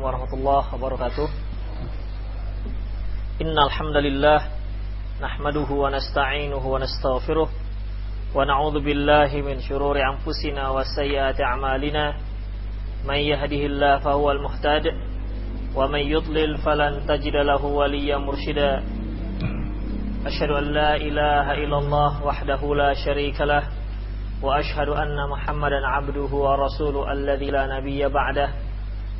Assalamualaikum warahmatullahi wabarakatuh. Innal hamdalillah nahmaduhu wa nasta'inuhu wa nastaghfiruh wa na'udzu billahi min shururi anfusina wa sayyiati a'malina. May yahdihillahu fahuwal muhtad wa may yudlil falan tajid lahu waliyyan mursyida Ashhadu an la ilaha illallah wahdahu la syarika lah wa ashhadu anna Muhammadan 'abduhu wa rasuluhu alladzi la nabiyya ba'dahu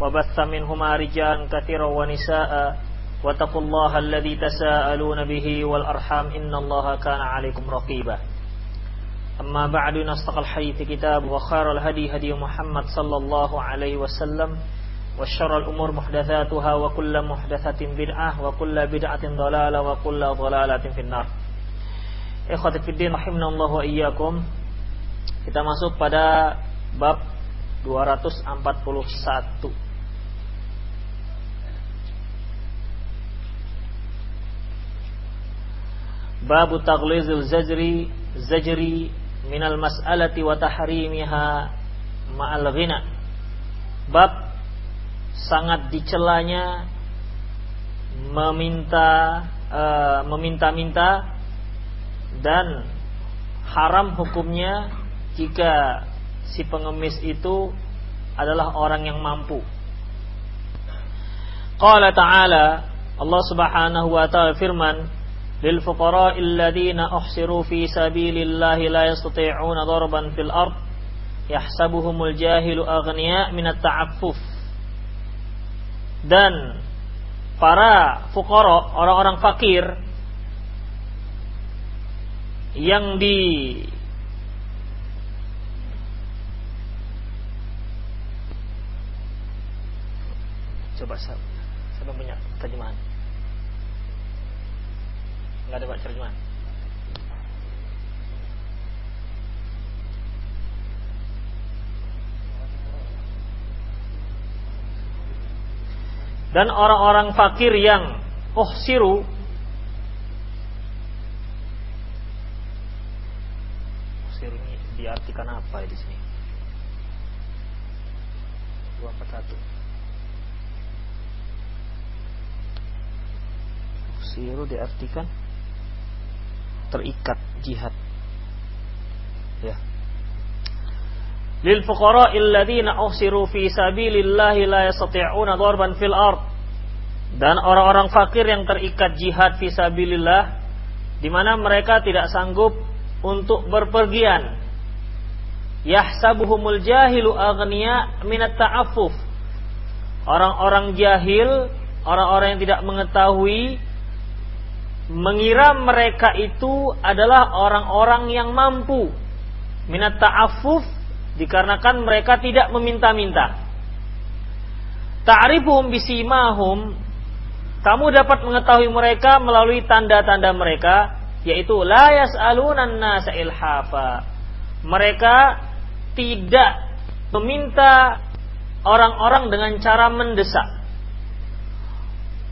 وبث منهما رجالا كثيرا ونساء واتقوا الله الذي تساءلون به والأرحام إن الله كان عليكم رقيبا أما بعد نصدق الحديث كتاب وخير الهدي هدي محمد صلى الله عليه وسلم وشر الأمور محدثاتها وكل محدثة بدعة وكل بدعة ضلالة وكل ضلالة في النار Ikhwati fiddin rahimanallahu wa iyyakum. Kita masuk pada bab 241. Bab taghlizil zajri zajri minal mas'alati wa tahrimiha ma'al ghina. Bab sangat dicelanya meminta uh, meminta-minta dan haram hukumnya jika si pengemis itu adalah orang yang mampu. Qala ta'ala Allah Subhanahu wa ta'ala firman lil fuqara'i alladhina uhsiru fi sabilillahi la yastati'una darban fil ard yahsabuhumul jahilu aghniya min at-ta'affuf dan para fuqara orang-orang fakir yang di coba saya saya punya terjemahan nggak ada pak terjemahan dan orang-orang fakir yang oh siru diartikan apa ya di sini? 241. Siru diartikan terikat jihad. Ya. Lil fuqara alladziina uhsiru fi sabilillahi la yastati'una darban fil ard. Dan orang-orang fakir yang terikat jihad fi sabilillah di mana mereka tidak sanggup untuk berpergian yahsabuhumul jahilu aghniya minat ta'affuf. Orang-orang jahil, orang-orang yang tidak mengetahui mengira mereka itu adalah orang-orang yang mampu. Minat ta'affuf dikarenakan mereka tidak meminta-minta. Ta'rifuhum bisimahum kamu dapat mengetahui mereka melalui tanda-tanda mereka yaitu la yas'alunan nasa ilhafa. Mereka tidak meminta orang-orang dengan cara mendesak.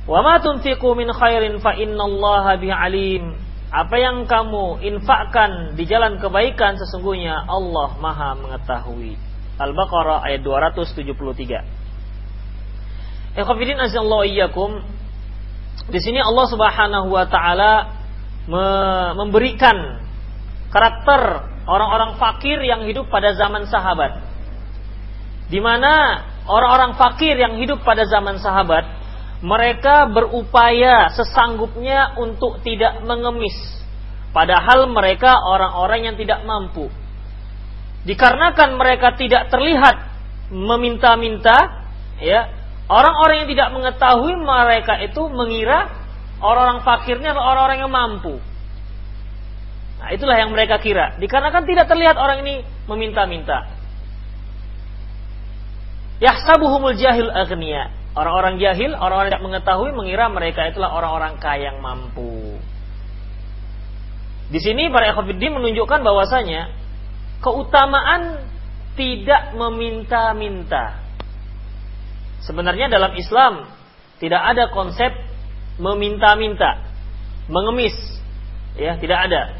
Wa ma tunfiqu min khairin fa innallaha alim. Apa yang kamu infakkan di jalan kebaikan sesungguhnya Allah Maha mengetahui. Al-Baqarah ayat 273. Ikhwafidin azallahu iyyakum. Di sini Allah Subhanahu wa taala memberikan karakter orang-orang fakir yang hidup pada zaman sahabat. Di mana orang-orang fakir yang hidup pada zaman sahabat, mereka berupaya sesanggupnya untuk tidak mengemis. Padahal mereka orang-orang yang tidak mampu. Dikarenakan mereka tidak terlihat meminta-minta, ya, orang-orang yang tidak mengetahui mereka itu mengira orang-orang fakirnya adalah orang-orang yang mampu. Nah, itulah yang mereka kira. Dikarenakan tidak terlihat orang ini meminta-minta. Yahsabuhumul jahil agniya. Orang-orang jahil, orang-orang tidak mengetahui mengira mereka itulah orang-orang kaya yang mampu. Di sini para ikhwatiddin menunjukkan bahwasanya keutamaan tidak meminta-minta. Sebenarnya dalam Islam tidak ada konsep meminta-minta, mengemis, ya tidak ada.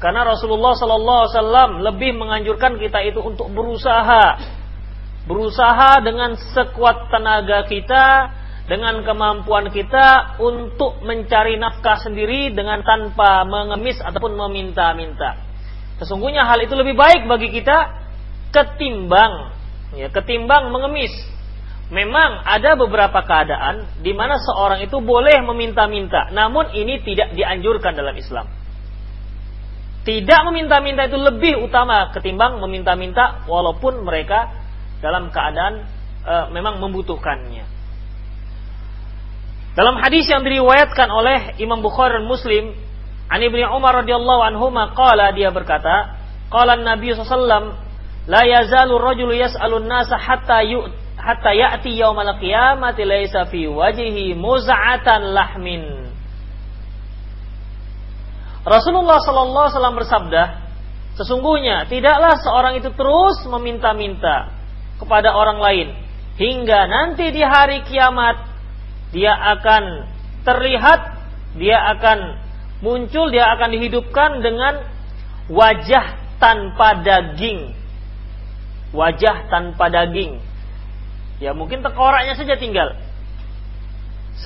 Karena Rasulullah Sallallahu Alaihi Wasallam lebih menganjurkan kita itu untuk berusaha, berusaha dengan sekuat tenaga kita, dengan kemampuan kita untuk mencari nafkah sendiri dengan tanpa mengemis ataupun meminta-minta. Sesungguhnya hal itu lebih baik bagi kita ketimbang ya ketimbang mengemis. Memang ada beberapa keadaan di mana seorang itu boleh meminta-minta, namun ini tidak dianjurkan dalam Islam. Tidak meminta-minta itu lebih utama ketimbang meminta-minta walaupun mereka dalam keadaan e, memang membutuhkannya. Dalam hadis yang diriwayatkan oleh Imam Bukhari dan Muslim, An Ibnu Umar radhiyallahu anhu qala dia berkata, qala Nabi sallallahu la yazalu rajulu yas'alun nasa hatta yu hatta ya'ti yaumal qiyamati laisa fi wajhihi muz'atan lahmin Rasulullah Sallallahu Alaihi Wasallam bersabda, sesungguhnya tidaklah seorang itu terus meminta-minta kepada orang lain hingga nanti di hari kiamat dia akan terlihat, dia akan muncul, dia akan dihidupkan dengan wajah tanpa daging, wajah tanpa daging. Ya mungkin tekoraknya saja tinggal.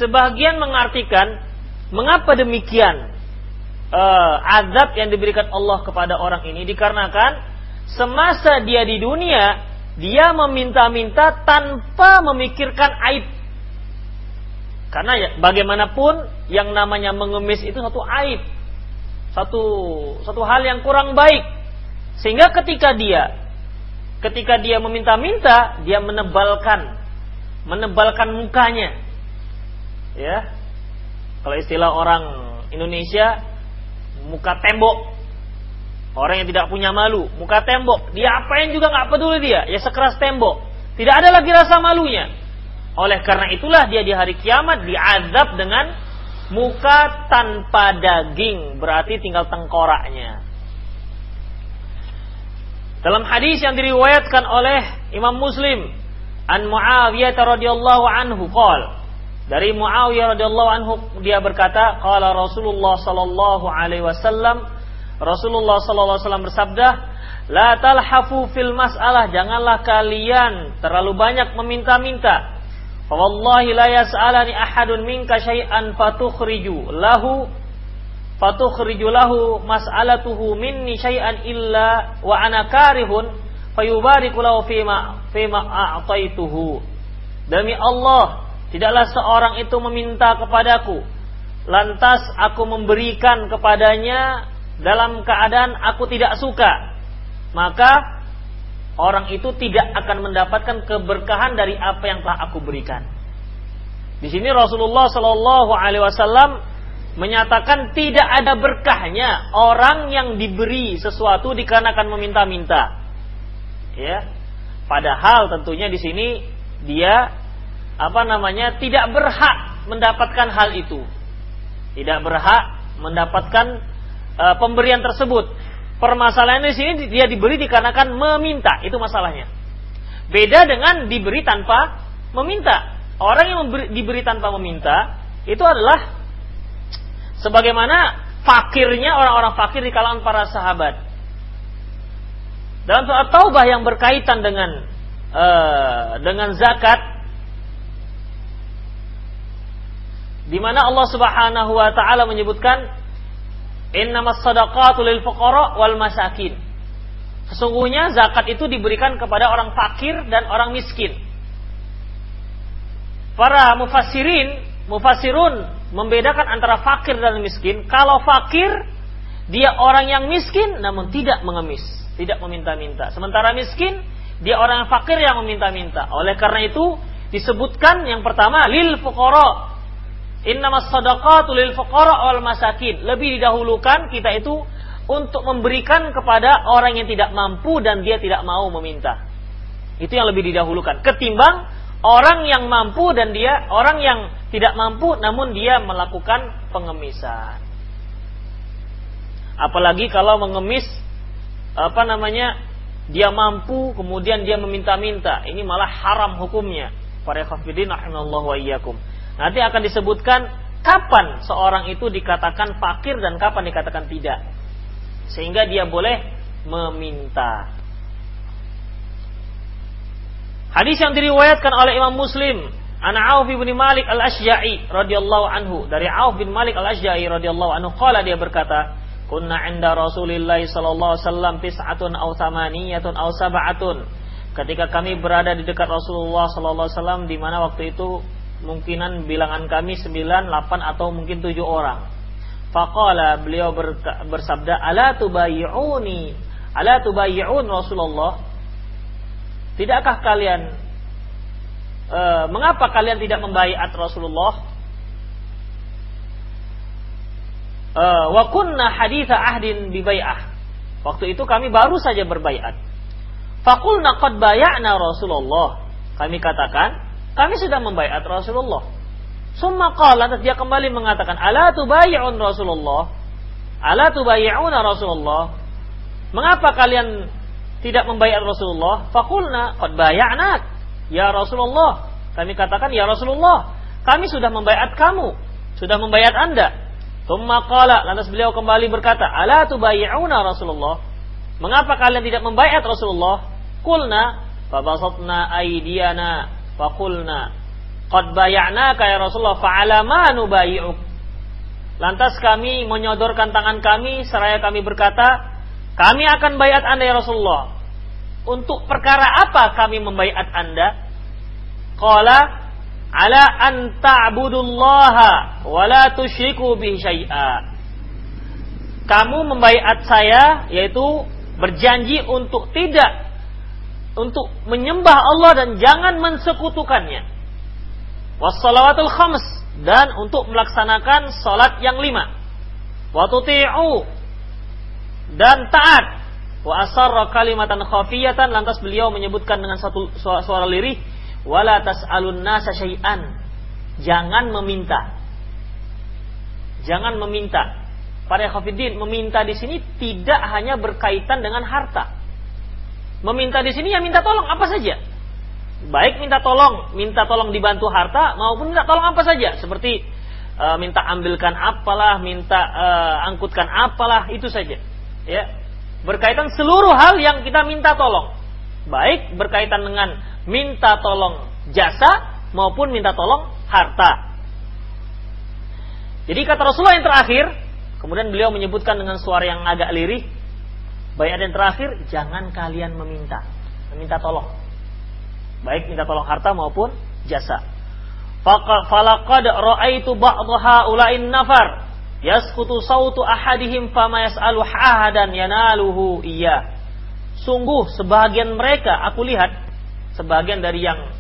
Sebagian mengartikan mengapa demikian? uh, azab yang diberikan Allah kepada orang ini dikarenakan semasa dia di dunia dia meminta-minta tanpa memikirkan aib. Karena ya, bagaimanapun yang namanya mengemis itu satu aib. Satu satu hal yang kurang baik. Sehingga ketika dia ketika dia meminta-minta, dia menebalkan menebalkan mukanya. Ya. Kalau istilah orang Indonesia muka tembok. Orang yang tidak punya malu, muka tembok. Dia apain juga nggak peduli dia, ya sekeras tembok. Tidak ada lagi rasa malunya. Oleh karena itulah dia di hari kiamat diazab dengan muka tanpa daging, berarti tinggal tengkoraknya. Dalam hadis yang diriwayatkan oleh Imam Muslim, an Muawiyah radhiyallahu anhu qala dari Muawiyah radhiyallahu anhu dia berkata, qala Rasulullah sallallahu alaihi wasallam Rasulullah wasallam bersabda, "La talhafu fil mas'alah, janganlah kalian terlalu banyak meminta-minta. Fa wallahi la yas'alani ahadun minka syai'an fatukhriju lahu fatukhriju lahu mas'alatuhu minni syai'an illa wa ana karihun fayubariku lahu fima fima a'taituhu." Demi Allah, Tidaklah seorang itu meminta kepadaku, lantas aku memberikan kepadanya dalam keadaan aku tidak suka. Maka orang itu tidak akan mendapatkan keberkahan dari apa yang telah aku berikan. Di sini Rasulullah Shallallahu Alaihi Wasallam menyatakan tidak ada berkahnya orang yang diberi sesuatu dikarenakan meminta-minta. Ya, padahal tentunya di sini dia apa namanya tidak berhak mendapatkan hal itu. Tidak berhak mendapatkan uh, pemberian tersebut. Permasalahan di sini dia diberi dikarenakan meminta, itu masalahnya. Beda dengan diberi tanpa meminta. Orang yang memberi, diberi tanpa meminta itu adalah sebagaimana fakirnya orang-orang fakir di kalangan para sahabat. Dalam surat Taubah yang berkaitan dengan uh, dengan zakat di mana Allah Subhanahu wa taala menyebutkan innamas sadaqatu lil fuqara wal masakin. Sesungguhnya zakat itu diberikan kepada orang fakir dan orang miskin. Para mufassirin, mufassirun membedakan antara fakir dan miskin. Kalau fakir, dia orang yang miskin namun tidak mengemis, tidak meminta-minta. Sementara miskin, dia orang yang fakir yang meminta-minta. Oleh karena itu, disebutkan yang pertama lil fuqara Innamas sadaqatu lil fuqara wal masakin. Lebih didahulukan kita itu untuk memberikan kepada orang yang tidak mampu dan dia tidak mau meminta. Itu yang lebih didahulukan ketimbang orang yang mampu dan dia orang yang tidak mampu namun dia melakukan pengemisan. Apalagi kalau mengemis apa namanya dia mampu kemudian dia meminta-minta, ini malah haram hukumnya. Para khafidin rahimallahu wa iyyakum. Nanti akan disebutkan kapan seorang itu dikatakan fakir dan kapan dikatakan tidak. Sehingga dia boleh meminta. Hadis yang diriwayatkan oleh Imam Muslim, An Auf bin Malik Al-Asja'i radhiyallahu anhu, dari Auf bin Malik Al-Asja'i radhiyallahu anhu qala dia berkata, "Kunna 'inda Rasulillah sallallahu wasallam tis'atun aw thamaniyatun aw sab'atun." Ketika kami berada di dekat Rasulullah sallallahu wasallam di mana waktu itu mungkinan bilangan kami 9, 8 atau mungkin 7 orang. Faqala beliau bersabda, "Ala tubayyi'uni?" Ala tubayyi'un Rasulullah? Tidakkah kalian e, mengapa kalian tidak membaiat Rasulullah? E, wa kunna haditha ahdin bi bai'ah. Waktu itu kami baru saja berbaiat. Fakulna qad baya'na Rasulullah. Kami katakan, kami sudah membaiat Rasulullah. Summa qala dia kembali mengatakan, "Ala tubayyi'un Rasulullah?" Ala tubayyi'una Rasulullah? Mengapa kalian tidak membayar Rasulullah, fakulna qad bay'anak. Ya Rasulullah, kami katakan ya Rasulullah, kami sudah membayar kamu, sudah membayar Anda. Tsumma qala, lantas beliau kembali berkata, "Ala tubayyi'una Rasulullah?" Mengapa kalian tidak membayar Rasulullah? Kulna, fabasatna aydiyana, fakulna, qad bay'anaka ya Rasulullah, fa'ala ma nubayyi'uk? Lantas kami menyodorkan tangan kami seraya kami berkata, kami akan bayat Anda ya Rasulullah. Untuk perkara apa kami membaiat Anda? Qala ala an ta'budullaha wa la tusyriku bihi syai'a. Kamu membaiat saya yaitu berjanji untuk tidak untuk menyembah Allah dan jangan mensekutukannya. Wassalawatul khams dan untuk melaksanakan salat yang lima. Wa tuti'u dan taat. Wa asarra kalimatan khafiyatan lantas beliau menyebutkan dengan satu suara, suara lirih wala tas'alun nasa syai'an. Jangan meminta. Jangan meminta. Para khafidin meminta di sini tidak hanya berkaitan dengan harta. Meminta di sini ya minta tolong apa saja. Baik minta tolong, minta tolong dibantu harta maupun minta tolong apa saja. Seperti uh, minta ambilkan apalah, minta uh, angkutkan apalah itu saja. Ya. Berkaitan seluruh hal yang kita minta tolong. Baik berkaitan dengan minta tolong jasa maupun minta tolong harta. Jadi kata Rasulullah yang terakhir kemudian beliau menyebutkan dengan suara yang agak lirih bayat yang terakhir jangan kalian meminta. Meminta tolong. Baik minta tolong harta maupun jasa. Falaqad ra'aitu ba'dha ulain nafar. Yaskutu sautu ahadihim fama yas'alu ahadan yanaluhu iya. Sungguh sebagian mereka aku lihat sebagian dari yang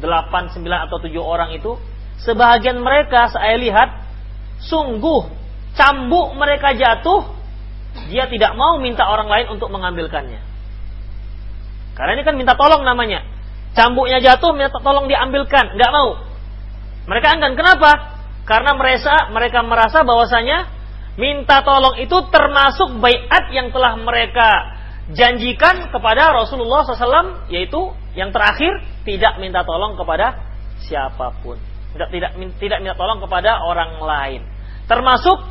8, 9 atau 7 orang itu sebagian mereka saya lihat sungguh cambuk mereka jatuh dia tidak mau minta orang lain untuk mengambilkannya. Karena ini kan minta tolong namanya. Cambuknya jatuh, minta tolong diambilkan, nggak mau. Mereka enggan. Kenapa? Karena mereka mereka merasa bahwasanya minta tolong itu termasuk bayat yang telah mereka janjikan kepada Rasulullah SAW yaitu yang terakhir tidak minta tolong kepada siapa pun tidak tidak tidak minta tolong kepada orang lain termasuk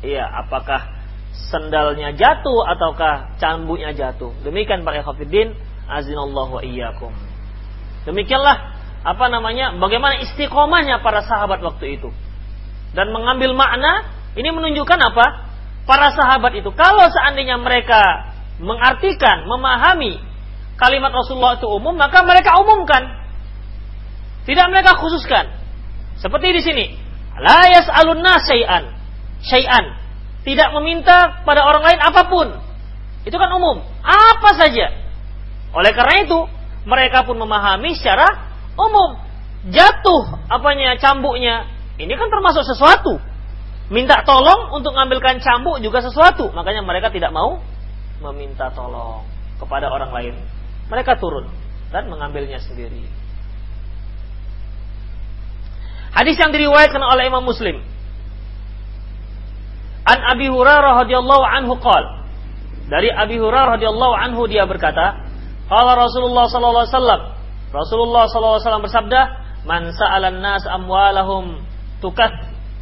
iya apakah sendalnya jatuh ataukah cambuknya jatuh. Demikian para ikhwatiddin azinallahu iyyakum. Demikianlah apa namanya bagaimana istiqomahnya para sahabat waktu itu. Dan mengambil makna ini menunjukkan apa? Para sahabat itu kalau seandainya mereka mengartikan memahami kalimat Rasulullah itu umum maka mereka umumkan. Tidak mereka khususkan. Seperti di sini la yas'alunna syai'an. Syai'an tidak meminta pada orang lain apa pun itu kan umum apa saja oleh karena itu mereka pun memahami secara umum. Jatuh apanya cambuknya. Ini kan termasuk sesuatu. Minta tolong untuk mengambilkan cambuk juga sesuatu. Makanya mereka tidak mau meminta tolong kepada orang lain. Mereka turun dan mengambilnya sendiri. Hadis yang diriwayatkan oleh Imam Muslim. An Abi Hurairah radhiyallahu anhu qol. Dari Abi Hurairah radhiyallahu anhu dia berkata, qala Rasulullah sallallahu alaihi wasallam. Rasulullah sallallahu alaihi wasallam bersabda, "Man sa'alan nas amwalahum tukat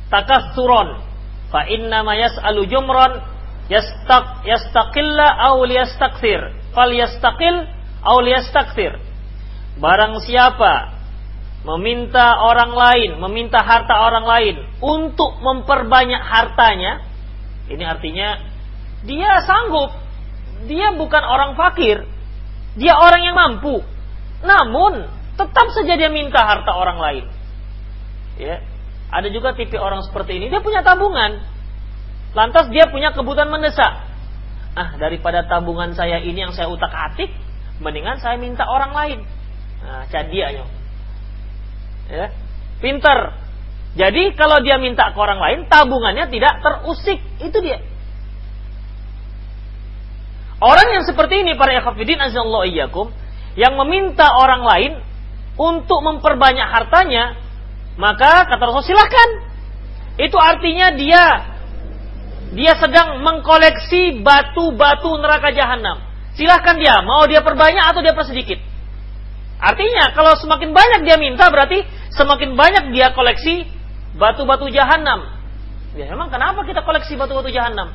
takatsuron fa inna ma yas'alu jumran yastaq yastaqilla aw liyastakthir fal yastaqil aw liyastakthir." Barang siapa meminta orang lain, meminta harta orang lain untuk memperbanyak hartanya, ini artinya dia sanggup. Dia bukan orang fakir. Dia orang yang mampu. Namun tetap saja dia minta harta orang lain. Ya. Ada juga tipe orang seperti ini, dia punya tabungan. Lantas dia punya kebutuhan mendesak. Ah, daripada tabungan saya ini yang saya utak-atik, mendingan saya minta orang lain. Nah, cadianya. Ya. Pinter, jadi kalau dia minta ke orang lain, tabungannya tidak terusik. Itu dia. Orang yang seperti ini para ikhwafidin azallahu iyyakum yang meminta orang lain untuk memperbanyak hartanya, maka kata Rasul silakan. Itu artinya dia dia sedang mengkoleksi batu-batu neraka jahanam. Silahkan dia, mau dia perbanyak atau dia persedikit. Artinya kalau semakin banyak dia minta berarti semakin banyak dia koleksi batu-batu jahanam. Ya memang kenapa kita koleksi batu-batu jahanam?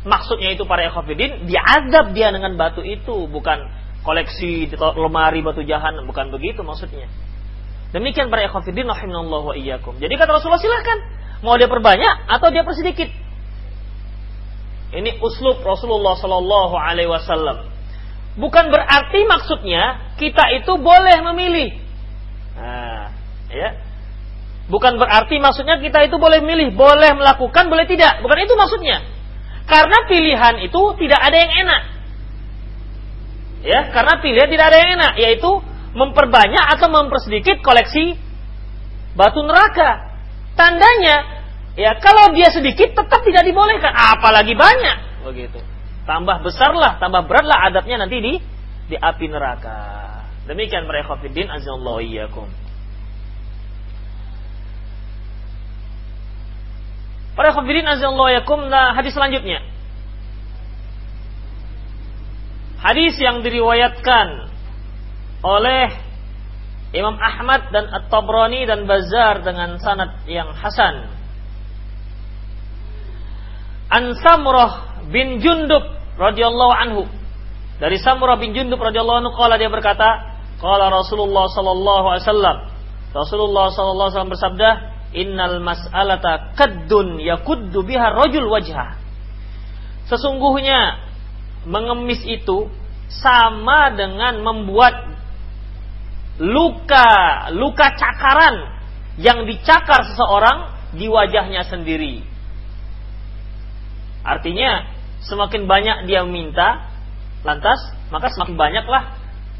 Maksudnya itu para ikhwafidin, diazab dia dengan batu itu, bukan koleksi lemari batu jahanam, bukan begitu maksudnya. Demikian para ikhwafidin rahimallahu wa iyyakum. Jadi kata Rasulullah silahkan mau dia perbanyak atau dia persedikit. Ini uslub Rasulullah Sallallahu Alaihi Wasallam. Bukan berarti maksudnya kita itu boleh memilih. Nah, ya, Bukan berarti maksudnya kita itu boleh milih, boleh melakukan, boleh tidak. Bukan itu maksudnya. Karena pilihan itu tidak ada yang enak. Ya, karena pilihan tidak ada yang enak, yaitu memperbanyak atau mempersedikit koleksi batu neraka. Tandanya, ya kalau dia sedikit tetap tidak dibolehkan, apalagi banyak. Begitu. Tambah besarlah, tambah beratlah adabnya nanti di di api neraka. Demikian mereka fiddin azallahu iyyakum. Para khabirin azallahu yakum nah hadis selanjutnya. Hadis yang diriwayatkan oleh Imam Ahmad dan At-Tabrani dan Bazar dengan sanad yang hasan. An Samurah bin Jundub radhiyallahu anhu. Dari Samurah bin Jundub radhiyallahu anhu qala dia berkata, qala Rasulullah sallallahu alaihi wasallam. Rasulullah sallallahu alaihi wasallam bersabda, Innal mas'alata kaddun yakuddu biha rajul wajha. Sesungguhnya mengemis itu sama dengan membuat luka luka cakaran yang dicakar seseorang di wajahnya sendiri. Artinya semakin banyak dia minta, lantas maka semakin banyaklah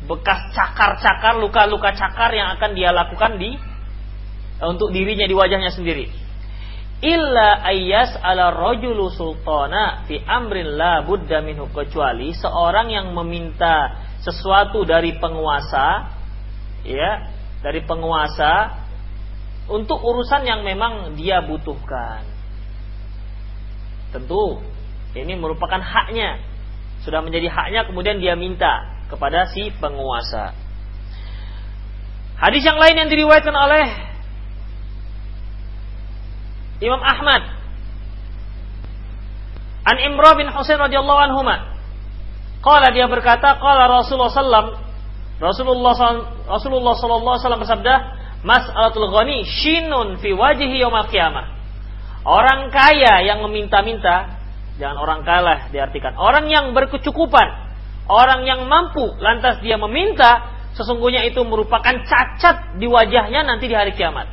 bekas cakar-cakar luka-luka cakar yang akan dia lakukan di untuk dirinya di wajahnya sendiri. Illa ayas ala rojulu sultana fi amrin la buddha minhu kecuali seorang yang meminta sesuatu dari penguasa ya dari penguasa untuk urusan yang memang dia butuhkan. Tentu ini merupakan haknya. Sudah menjadi haknya kemudian dia minta kepada si penguasa. Hadis yang lain yang diriwayatkan oleh Imam Ahmad An Imran bin Husain radhiyallahu anhu Qala dia berkata, qala Rasulullah sallam Rasulullah Rasulullah sallallahu alaihi wasallam bersabda, "Mas'alatul ghani shinun fi wajhi yaumil qiyamah." Orang kaya yang meminta-minta, jangan orang kalah diartikan. Orang yang berkecukupan, orang yang mampu lantas dia meminta, sesungguhnya itu merupakan cacat di wajahnya nanti di hari kiamat.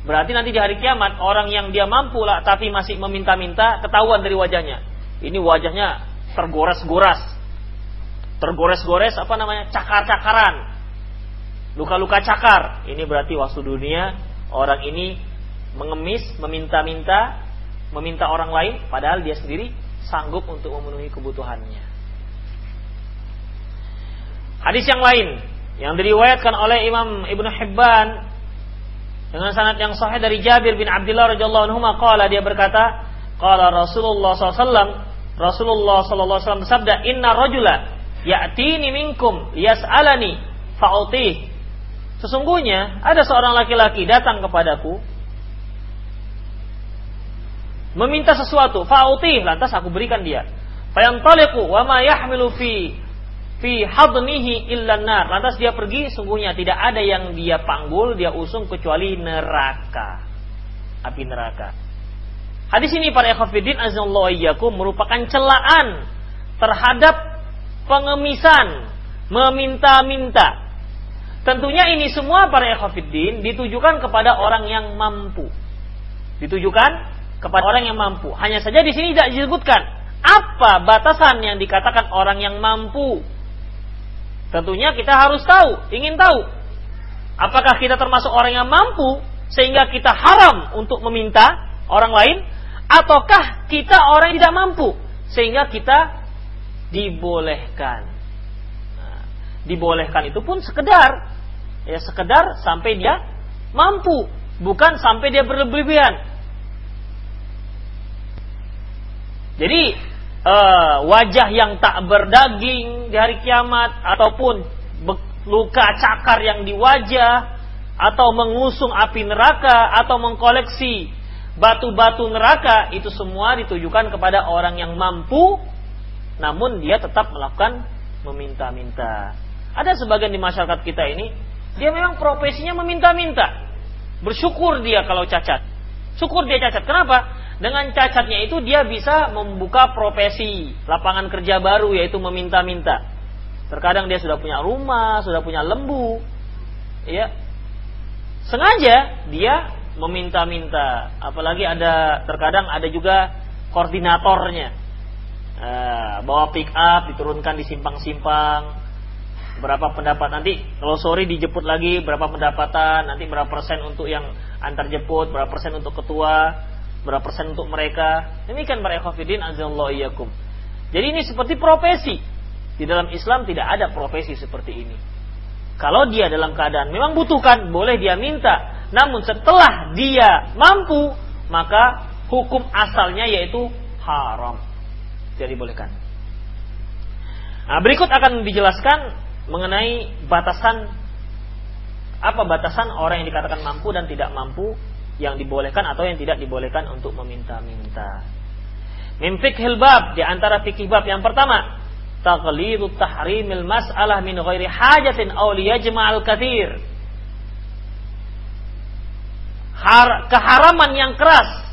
Berarti nanti di hari kiamat orang yang dia mampu lah tapi masih meminta-minta ketahuan dari wajahnya. Ini wajahnya tergores-gores. Tergores-gores apa namanya? Cakar-cakaran. Luka-luka cakar. Ini berarti waktu dunia orang ini mengemis, meminta-minta, meminta orang lain padahal dia sendiri sanggup untuk memenuhi kebutuhannya. Hadis yang lain yang diriwayatkan oleh Imam Ibnu Hibban Dengan sanad yang sahih dari Jabir bin Abdullah radhiyallahu anhu qala dia berkata, qala Rasulullah SAW Rasulullah wasallam bersabda, "Inna rajula ya'tini minkum yas'alani fa'utih." Sesungguhnya ada seorang laki-laki datang kepadaku meminta sesuatu, fa'utih, lantas aku berikan dia. Fayantaliqu wa ma yahmilu fi fi hadnihi illa nar. Lantas dia pergi, sungguhnya tidak ada yang dia panggul, dia usung kecuali neraka. Api neraka. Hadis ini para ikhwatiddin azallahu merupakan celaan terhadap pengemisan, meminta-minta. Tentunya ini semua para ikhwatiddin ditujukan kepada orang yang mampu. Ditujukan kepada orang yang mampu. Hanya saja di sini tidak disebutkan apa batasan yang dikatakan orang yang mampu. Tentunya kita harus tahu, ingin tahu apakah kita termasuk orang yang mampu sehingga kita haram untuk meminta orang lain ataukah kita orang yang tidak mampu sehingga kita dibolehkan. Nah, dibolehkan itu pun sekedar ya sekedar sampai dia mampu, bukan sampai dia berlebihan. Jadi uh, wajah yang tak berdaging di hari kiamat ataupun luka cakar yang di wajah atau mengusung api neraka atau mengkoleksi batu-batu neraka itu semua ditujukan kepada orang yang mampu namun dia tetap melakukan meminta-minta. Ada sebagian di masyarakat kita ini dia memang profesinya meminta-minta. Bersyukur dia kalau cacat. Syukur dia cacat. Kenapa? Dengan cacatnya itu dia bisa membuka profesi lapangan kerja baru yaitu meminta-minta. Terkadang dia sudah punya rumah, sudah punya lembu. Ya. Sengaja dia meminta-minta. Apalagi ada terkadang ada juga koordinatornya. Uh, bawa pick up diturunkan di simpang-simpang. Berapa pendapat nanti kalau sore dijemput lagi berapa pendapatan, nanti berapa persen untuk yang antar jemput, berapa persen untuk ketua, berapa persen untuk mereka. Demikian para ikhwatiddin azallahu iyyakum. Jadi ini seperti profesi. Di dalam Islam tidak ada profesi seperti ini. Kalau dia dalam keadaan memang butuhkan, boleh dia minta. Namun setelah dia mampu, maka hukum asalnya yaitu haram. Tidak dibolehkan. Nah, berikut akan dijelaskan mengenai batasan apa batasan orang yang dikatakan mampu dan tidak mampu yang dibolehkan atau yang tidak dibolehkan untuk meminta-minta. Mimfik hilbab di antara fikih bab yang pertama, taqlidu tahrimil mas'alah min ghairi hajatin aw liyajma'al kathir har, keharaman yang keras.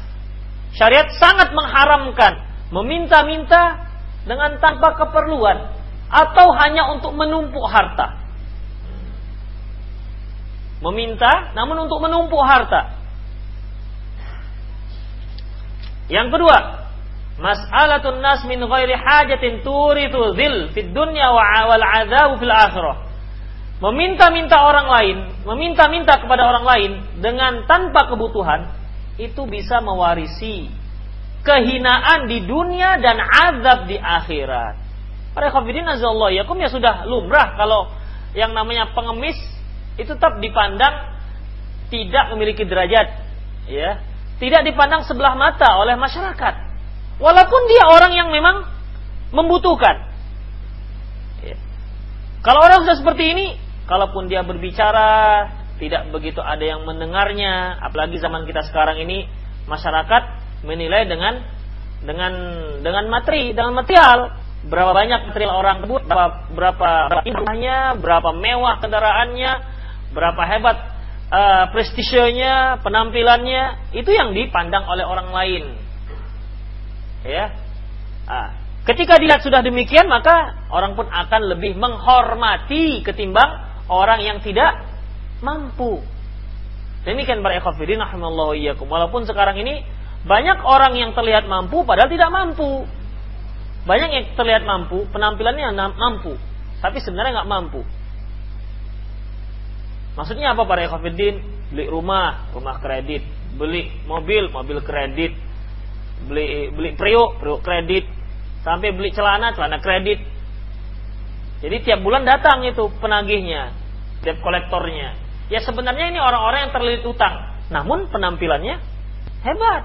Syariat sangat mengharamkan meminta-minta dengan tanpa keperluan atau hanya untuk menumpuk harta. Meminta namun untuk menumpuk harta. Yang kedua, mas'alatun nas min ghairi hajatin turithu dzil fid dunya wa wal adzabu fil akhirah meminta-minta orang lain, meminta-minta kepada orang lain dengan tanpa kebutuhan itu bisa mewarisi kehinaan di dunia dan azab di akhirat. Para khafidin azallahu yakum ya sudah lumrah kalau yang namanya pengemis itu tetap dipandang tidak memiliki derajat, ya, tidak dipandang sebelah mata oleh masyarakat. Walaupun dia orang yang memang membutuhkan. Ya. Kalau orang sudah seperti ini, kalaupun dia berbicara tidak begitu ada yang mendengarnya apalagi zaman kita sekarang ini masyarakat menilai dengan dengan dengan materi dengan material berapa banyak material orang tersebut berapa berapa indahnya berapa mewah kendaraannya berapa hebat uh, prestisenya penampilannya itu yang dipandang oleh orang lain ya ah, ketika dilihat sudah demikian maka orang pun akan lebih menghormati ketimbang orang yang tidak mampu. Demikian para ikhwatiddin iyyakum. Walaupun sekarang ini banyak orang yang terlihat mampu padahal tidak mampu. Banyak yang terlihat mampu, penampilannya mampu, tapi sebenarnya nggak mampu. Maksudnya apa para ikhwatiddin? Beli rumah, rumah kredit, beli mobil, mobil kredit, beli beli priuk, priuk kredit, sampai beli celana, celana kredit, jadi tiap bulan datang itu penagihnya, tiap kolektornya. Ya sebenarnya ini orang-orang yang terlilit utang, namun penampilannya hebat.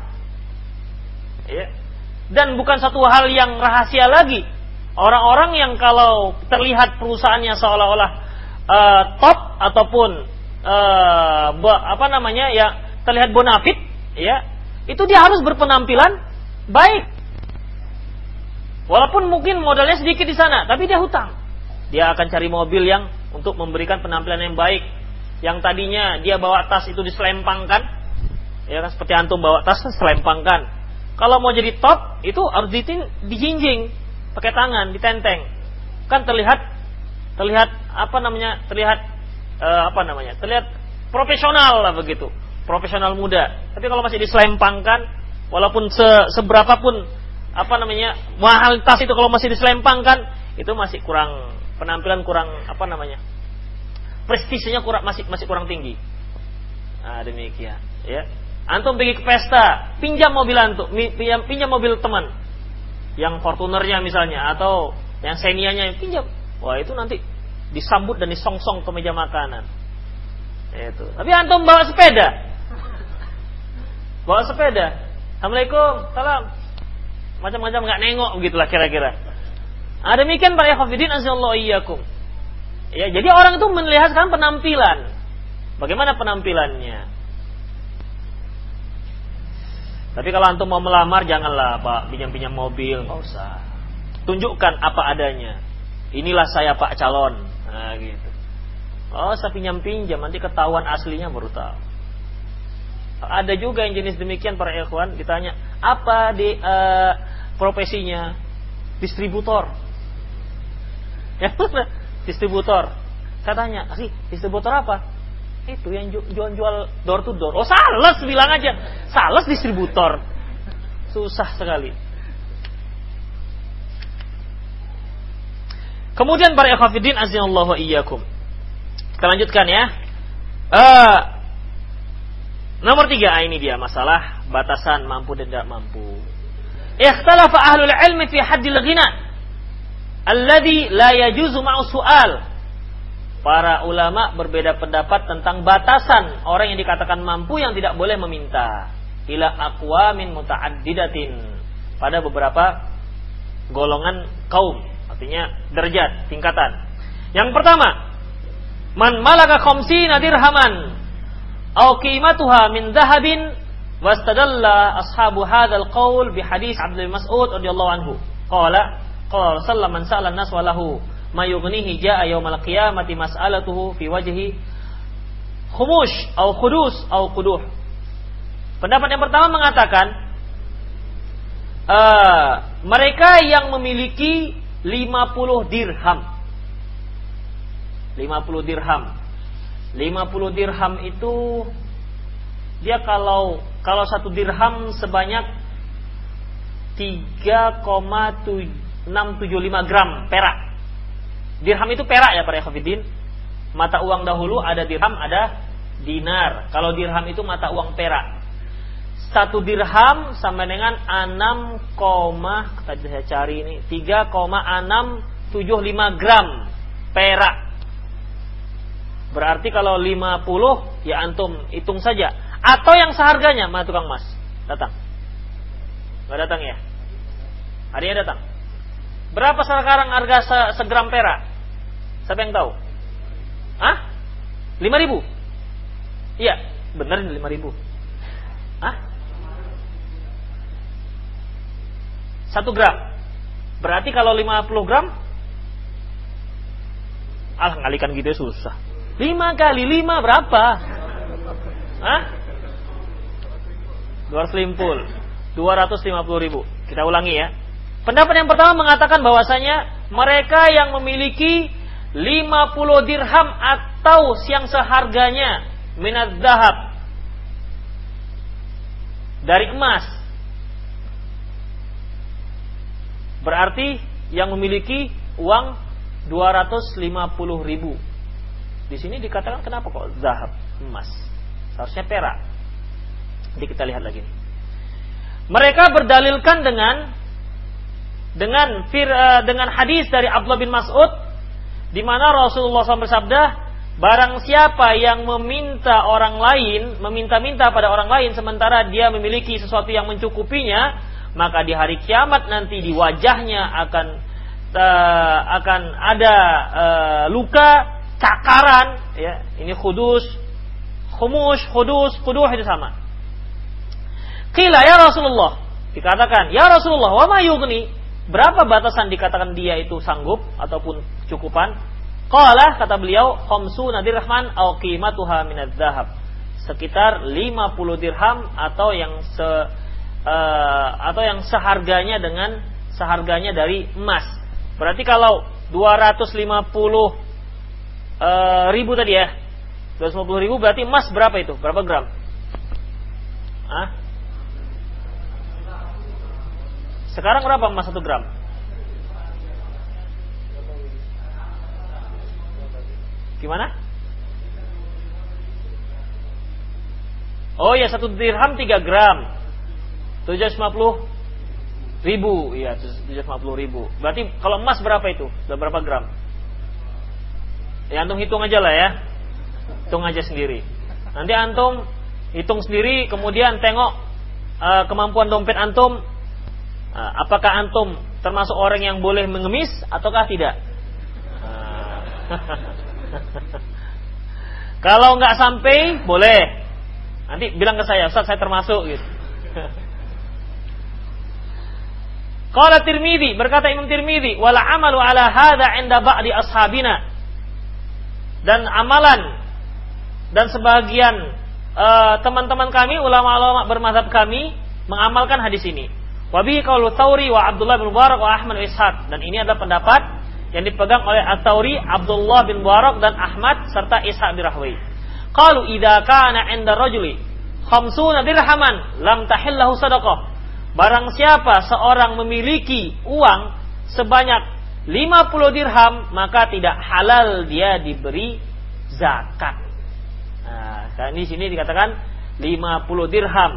Ya. Dan bukan satu hal yang rahasia lagi. Orang-orang yang kalau terlihat perusahaannya seolah-olah uh, top ataupun uh, apa namanya ya terlihat bonafit, ya itu dia harus berpenampilan baik. Walaupun mungkin modalnya sedikit di sana, tapi dia hutang. Dia akan cari mobil yang untuk memberikan penampilan yang baik. Yang tadinya dia bawa tas itu diselempangkan, ya kan seperti antum bawa tas selempangkan. Kalau mau jadi top itu harus dijinjing, pakai tangan, ditenteng. Kan terlihat terlihat apa namanya? Terlihat uh, apa namanya? Terlihat profesional lah begitu. Profesional muda. Tapi kalau masih diselempangkan walaupun se seberapa pun apa namanya? mahal tas itu kalau masih diselempangkan itu masih kurang penampilan kurang apa namanya? prestisnya kurang masih masih kurang tinggi. Nah, demikian, ya. Antum pergi ke pesta, pinjam mobil antum, pinjam, pinjam mobil teman yang Fortunernya misalnya atau yang Xenia-nya pinjam. Wah, itu nanti disambut dan disongsong ke meja makanan. Itu. Tapi antum bawa sepeda. Bawa sepeda. Assalamualaikum, salam. Macam-macam nggak nengok begitulah kira-kira. Nah, demikian para ikhwatiddin azallahu iyyakum. Ya, jadi orang itu melihat kan penampilan. Bagaimana penampilannya? Tapi kalau antum mau melamar janganlah Pak pinjam-pinjam mobil, nggak usah. Tunjukkan apa adanya. Inilah saya Pak calon. Nah, gitu. Oh, saya pinjam-pinjam nanti ketahuan aslinya baru tahu. Ada juga yang jenis demikian para ikhwan ditanya, "Apa di uh, profesinya?" Distributor. Ya, distributor. Saya tanya, "Sih, distributor apa?" Itu yang jual-jual door to door. Oh, sales bilang aja. Sales distributor. Susah sekali. Kemudian para ikhwafidin azinallahu iyyakum. Kita lanjutkan ya. Uh, nomor tiga ah, ini dia masalah batasan mampu dan tidak mampu. Ikhtalafa ahlul ilmi fi haddil ghina alladhi la yajuzu ma'u su'al Para ulama berbeda pendapat tentang batasan orang yang dikatakan mampu yang tidak boleh meminta. Ila aqwamin muta'addidatin. Pada beberapa golongan kaum. Artinya derajat, tingkatan. Yang pertama, man malaka khamsina dirhaman au qimatuha min dhahabin wastadalla ashabu hadzal qaul bi hadis Abdul Mas'ud radhiyallahu anhu. Qala qala sallallahu man sa'ala nas walahu mayughnihi ja'a yaumal qiyamati mas'alatuhu fi wajhi khumush au khudus au quduh. Pendapat yang pertama mengatakan uh, mereka yang memiliki 50 dirham. 50 dirham. 50 dirham itu dia kalau kalau satu dirham sebanyak 3,675 gram perak. Dirham itu perak ya para ikhwatiddin. Mata uang dahulu ada dirham, ada dinar. Kalau dirham itu mata uang perak. Satu dirham sama dengan 6, tadi saya cari ini 3,675 gram perak. Berarti kalau 50 ya antum hitung saja. Atau yang seharganya mana tukang mas? Datang. Gak datang ya? Ada yang datang. Berapa sekarang harga se segram perak? Siapa yang tahu? Hah? Ribu? Iya, benar lima ribu. Hah? Satu gram. Berarti kalau lima puluh gram, ah ngalikan gitu ya susah. Lima kali lima berapa? Hah? Dua ratus lima puluh ribu. Kita ulangi ya. Pendapat yang pertama mengatakan bahwasanya mereka yang memiliki 50 dirham atau yang seharganya minat dahab dari emas. Berarti yang memiliki uang 250 ribu. Di sini dikatakan kenapa kok zahab, emas. Seharusnya perak. Jadi kita lihat lagi. Mereka berdalilkan dengan dengan fir, uh, dengan hadis dari Abdullah bin Mas'ud di mana Rasulullah SAW bersabda, Barang siapa yang meminta orang lain, meminta-minta pada orang lain sementara dia memiliki sesuatu yang mencukupinya, maka di hari kiamat nanti di wajahnya akan uh, akan ada uh, luka cakaran ya. Ini kudus, khumus, kudus, kudus itu sama. Kila ya Rasulullah. Dikatakan, "Ya Rasulullah, wa ma yughni?" Berapa batasan dikatakan dia itu sanggup ataupun cukupan? Qala kata beliau, khamsu nadirham au qimatuha minadz zahab. Sekitar 50 dirham atau yang se uh, atau yang seharganya dengan seharganya dari emas. Berarti kalau 250 uh, ribu tadi ya, 250 ribu berarti emas berapa itu? Berapa gram? Hah? Sekarang berapa emas satu gram? Gimana? Oh ya satu dirham tiga gram, tujuh ratus lima puluh ribu, iya tujuh ratus lima puluh ribu. Berarti kalau emas berapa itu? Berapa gram? Ya antum hitung aja lah ya, hitung aja sendiri. Nanti antum hitung sendiri, kemudian tengok uh, kemampuan dompet antum. Uh, apakah antum termasuk orang yang boleh mengemis ataukah tidak? Uh. Kalau nggak sampai, boleh. Nanti bilang ke saya, Ustaz saya termasuk gitu. Qala Tirmidzi, berkata Imam Tirmidzi, wala amalu ala hadza 'inda ba'di ashabina. Dan amalan dan sebagian uh, teman-teman kami ulama-ulama bermazhab kami mengamalkan hadis ini. Wabihi qaulu Tsauri wa Abdullah bin Mubarak wa Ahmad bin Ishaq dan ini adalah pendapat yang dipegang oleh At-Tauri, Abdullah bin Mubarak dan Ahmad serta Isa bin Rahwi. Qalu idza kana 'inda rajuli khamsuna dirhaman lam tahillahu sadaqah. Barang siapa seorang memiliki uang sebanyak 50 dirham maka tidak halal dia diberi zakat. Nah, di sini dikatakan 50 dirham.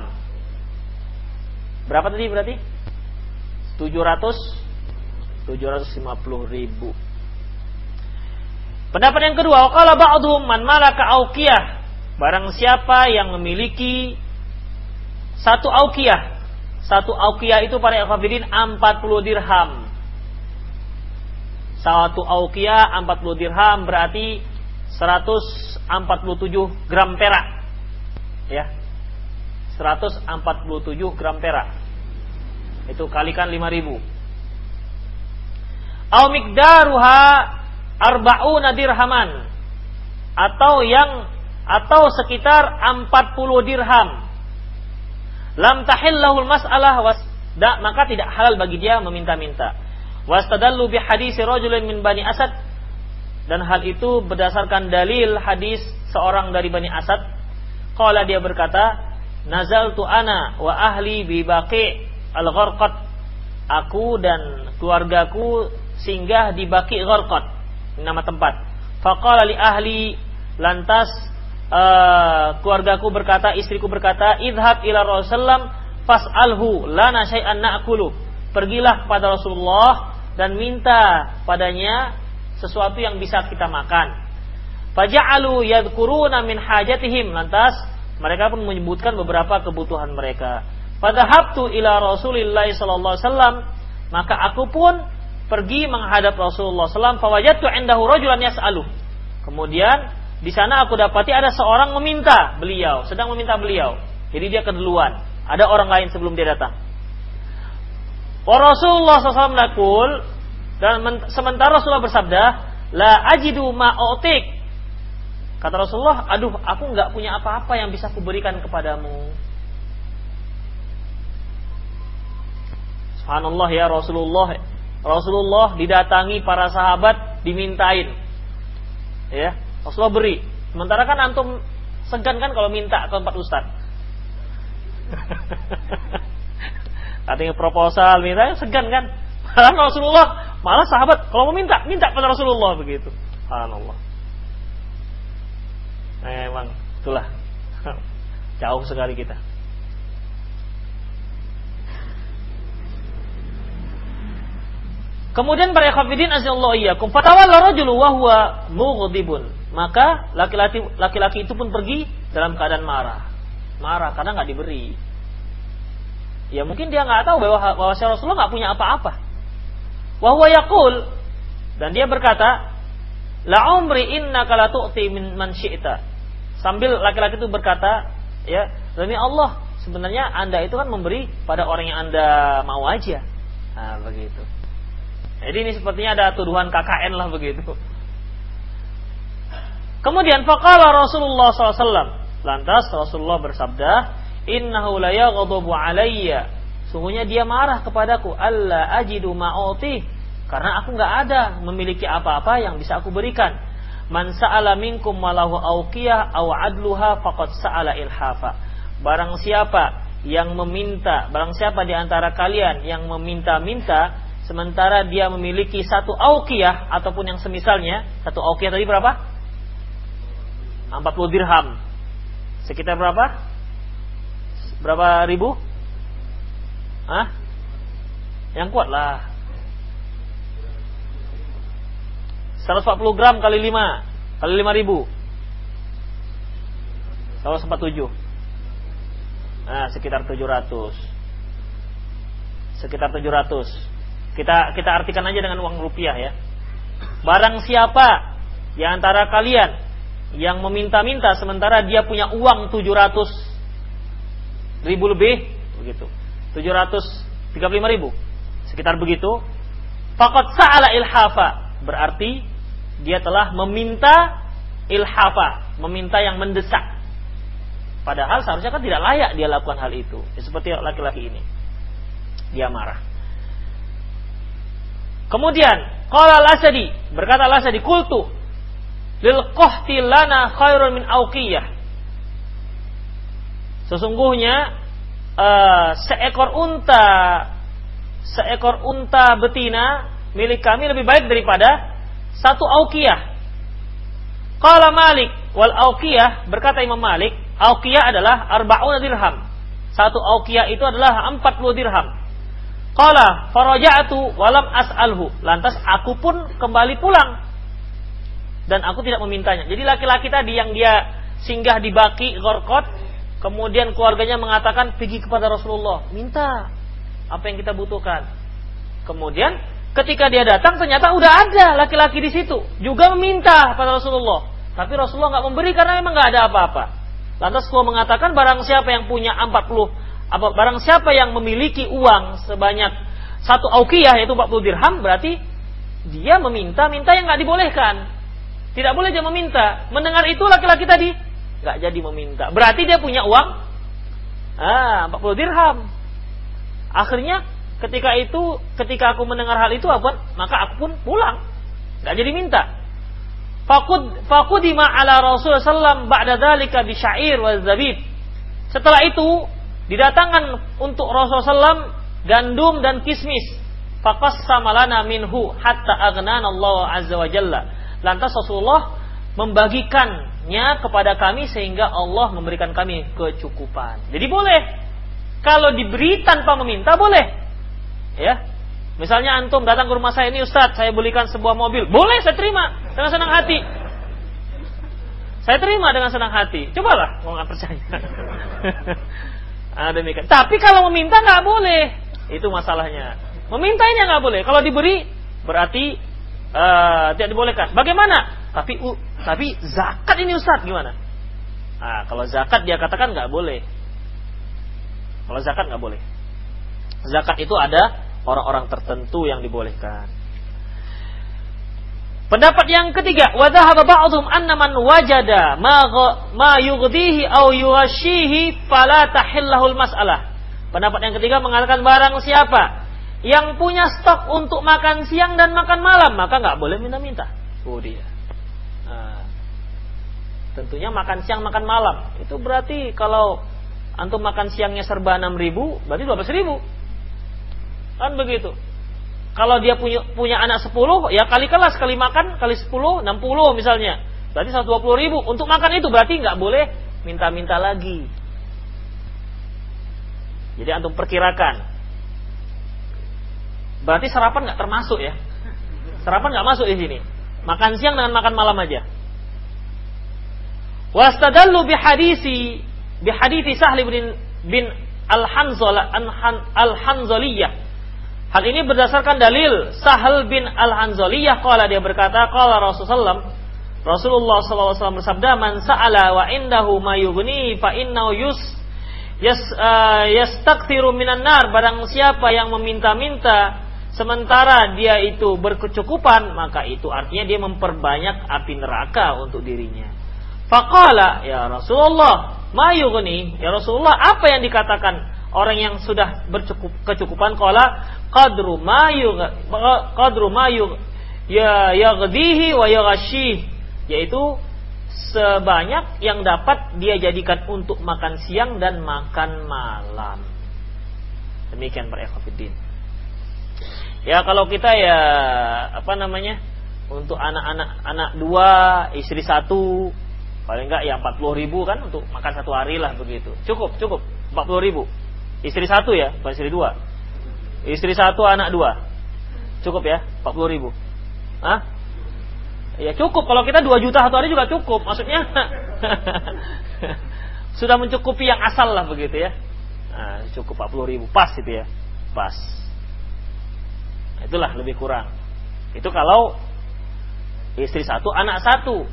Berapa tadi berarti? 700 750 ribu. Pendapat yang kedua, kalau ba'dhum man malaka auqiyah. Barang siapa yang memiliki satu auqiyah. Satu auqiyah itu para ikhwafidin 40 dirham. Satu auqiyah 40 dirham berarti 147 gram perak. Ya. 147 gram perak. Itu kalikan 5000 au miqdaruha arba'una dirhaman atau yang atau sekitar 40 dirham lam tahillahul mas'alah was da, maka tidak halal bagi dia meminta-minta. Wastadallu bi hadisi rajulin min bani asad. Dan hal itu berdasarkan dalil hadis seorang dari bani asad. Qala dia berkata nazaltu ana wa ahli bi baqi al-gharqat. Aku dan keluargaku singgah di Baki Gharqat nama tempat. Faqala li ahli lantas uh, keluargaku berkata, istriku berkata, "Idhab ila Rasulullah fas'alhu lana syai'an na'kulu." Pergilah kepada Rasulullah dan minta padanya sesuatu yang bisa kita makan. Faja'alu yadhkuruna min hajatihim. Lantas mereka pun menyebutkan beberapa kebutuhan mereka. Fadhahabtu ila Rasulillah sallallahu alaihi wasallam, maka aku pun pergi menghadap Rasulullah SAW. Fawajatu indahu rajulan yas'alu. Kemudian di sana aku dapati ada seorang meminta beliau, sedang meminta beliau. Jadi dia keduluan. Ada orang lain sebelum dia datang. Rasulullah SAW nakul dan sementara Rasulullah bersabda, la ajidu ma'otik. Kata Rasulullah, aduh aku nggak punya apa-apa yang bisa kuberikan kepadamu. Subhanallah ya Rasulullah Rasulullah didatangi para sahabat dimintain. Ya, Rasulullah beri. Sementara kan antum segan kan kalau minta ke tempat ustaz. Artinya proposal minta segan kan? Malah Rasulullah, malah sahabat kalau mau minta, minta pada Rasulullah begitu. Subhanallah. Nah, emang itulah jauh sekali kita. Kemudian para ikhwafidin azallahu iyyakum fatawalla rajulu wa huwa mughdibun. Maka laki-laki laki-laki itu pun pergi dalam keadaan marah. Marah karena nggak diberi. Ya mungkin dia nggak tahu bahwa bahwa Rasulullah nggak punya apa-apa. Wa huwa yaqul dan dia berkata, "La umri innaka la tu'ti min man syi'ta." Sambil laki-laki itu berkata, ya, demi Allah, sebenarnya Anda itu kan memberi pada orang yang Anda mau aja. Nah, begitu. Jadi ini sepertinya ada tuduhan KKN lah begitu. Kemudian faqala Rasulullah SAW. Lantas Rasulullah bersabda, Innahu la yaghdabu alayya. Sungguhnya dia marah kepadaku. Allah ajidu ma'oti. Karena aku nggak ada memiliki apa-apa yang bisa aku berikan. Man sa'ala minkum malahu awqiyah aw adluha faqad sa'ala ilhafa. Barang siapa yang meminta, barang siapa di antara kalian yang meminta-minta sementara dia memiliki satu auqiyah ataupun yang semisalnya, satu auqiyah tadi berapa? 40 dirham. Sekitar berapa? Berapa ribu? Hah? Yang kuat lah. 140 gram kali 5 kali 5 ribu 147 nah sekitar 700 sekitar 700 kita kita artikan aja dengan uang rupiah ya barang siapa di antara kalian yang meminta-minta sementara dia punya uang 700 ribu lebih begitu 735 ribu sekitar begitu Fakat sa'ala ilhafa berarti dia telah meminta ilhafa, meminta yang mendesak. Padahal seharusnya kan tidak layak dia lakukan hal itu. Ya, seperti laki-laki ini. Dia marah. Kemudian, qala al-Asadi, berkata al-Asadi, "Qultu lil qahti lana khairun min auqiyah." Sesungguhnya uh, seekor unta seekor unta betina milik kami lebih baik daripada satu aukiyah. Qala Malik wal aukiyah berkata Imam Malik, aukiyah adalah arba'una dirham. Satu aukiyah itu adalah 40 dirham. Qala faraja'tu walam as'alhu. Lantas aku pun kembali pulang. Dan aku tidak memintanya. Jadi laki-laki tadi yang dia singgah di Baki Gorkot, kemudian keluarganya mengatakan pergi kepada Rasulullah, minta apa yang kita butuhkan. Kemudian Ketika dia datang ternyata udah ada laki-laki di situ juga meminta pada Rasulullah. Tapi Rasulullah nggak memberi karena memang nggak ada apa-apa. Lantas Rasulullah mengatakan barang siapa yang punya 40 apa barang siapa yang memiliki uang sebanyak satu aukiyah yaitu 40 dirham berarti dia meminta-minta yang nggak dibolehkan. Tidak boleh dia meminta. Mendengar itu laki-laki tadi nggak jadi meminta. Berarti dia punya uang ah 40 dirham. Akhirnya ketika itu ketika aku mendengar hal itu apa maka aku pun pulang nggak jadi minta fakud fakudima ala Rasulullah sallam ba'da dzalika bi syair wa zabib setelah itu didatangkan untuk Rasulullah sallam gandum dan kismis faqassama lana minhu hatta aghnana Allah azza wa jalla lantas Rasulullah membagikannya kepada kami sehingga Allah memberikan kami kecukupan jadi boleh kalau diberi tanpa meminta boleh Ya. Misalnya antum datang ke rumah saya ini Ustadz, saya belikan sebuah mobil. Boleh, saya terima dengan senang hati. Saya terima dengan senang hati. Cobalah, mau nggak percaya. ah, demikian. Tapi kalau meminta nggak boleh. Itu masalahnya. Meminta ini nggak boleh. Kalau diberi berarti uh, tidak dibolehkan. Bagaimana? Tapi uh, tapi zakat ini Ustadz gimana? Nah, kalau zakat dia katakan nggak boleh. Kalau zakat nggak boleh. Zakat itu ada orang-orang tertentu yang dibolehkan. Pendapat yang ketiga, wa dhahaba ba'dhum anna man wajada ma ma yughdihi aw yughashihi fala tahillahul mas'alah. Pendapat yang ketiga mengatakan barang siapa yang punya stok untuk makan siang dan makan malam, maka nggak boleh minta-minta. Oh dia. Nah, tentunya makan siang makan malam. Itu berarti kalau antum makan siangnya serba 6 ribu, berarti 12 ribu. Kan begitu. Kalau dia punya punya anak 10, ya kali kelas, kali makan, kali 10, 60 misalnya. Berarti 120 ribu. Untuk makan itu berarti nggak boleh minta-minta lagi. Jadi antum perkirakan. Berarti sarapan nggak termasuk ya. Sarapan nggak masuk di sini. Makan siang dengan makan malam aja. Wastadallu bihadisi bihadisi Sahli bin bin Al-Hanzaliyah. Hal ini berdasarkan dalil Sahal bin Al-Hanzaliyah qala dia berkata qala Rasulullah Rasulullah SAW bersabda man sa'ala wa indahu ma yughni fa innahu yus yas uh, yastakthiru minan nar barang siapa yang meminta-minta sementara dia itu berkecukupan maka itu artinya dia memperbanyak api neraka untuk dirinya. Faqala ya Rasulullah ma yughni ya Rasulullah apa yang dikatakan orang yang sudah bercukup kecukupan qala qadru ma yugh qadru yugh ya yaghdihi wa yaghashih yaitu sebanyak yang dapat dia jadikan untuk makan siang dan makan malam. Demikian para ikhwatiddin. Ya kalau kita ya apa namanya untuk anak-anak anak dua istri satu paling enggak ya empat puluh ribu kan untuk makan satu hari lah begitu cukup cukup empat puluh ribu istri satu ya bukan istri dua istri satu anak dua cukup ya empat puluh ribu Hah? Ya cukup kalau kita 2 juta satu hari juga cukup. Maksudnya sudah mencukupi yang asal lah begitu ya. Nah, cukup 40 ribu pas itu ya. Pas. Itulah lebih kurang. Itu kalau istri satu, anak satu.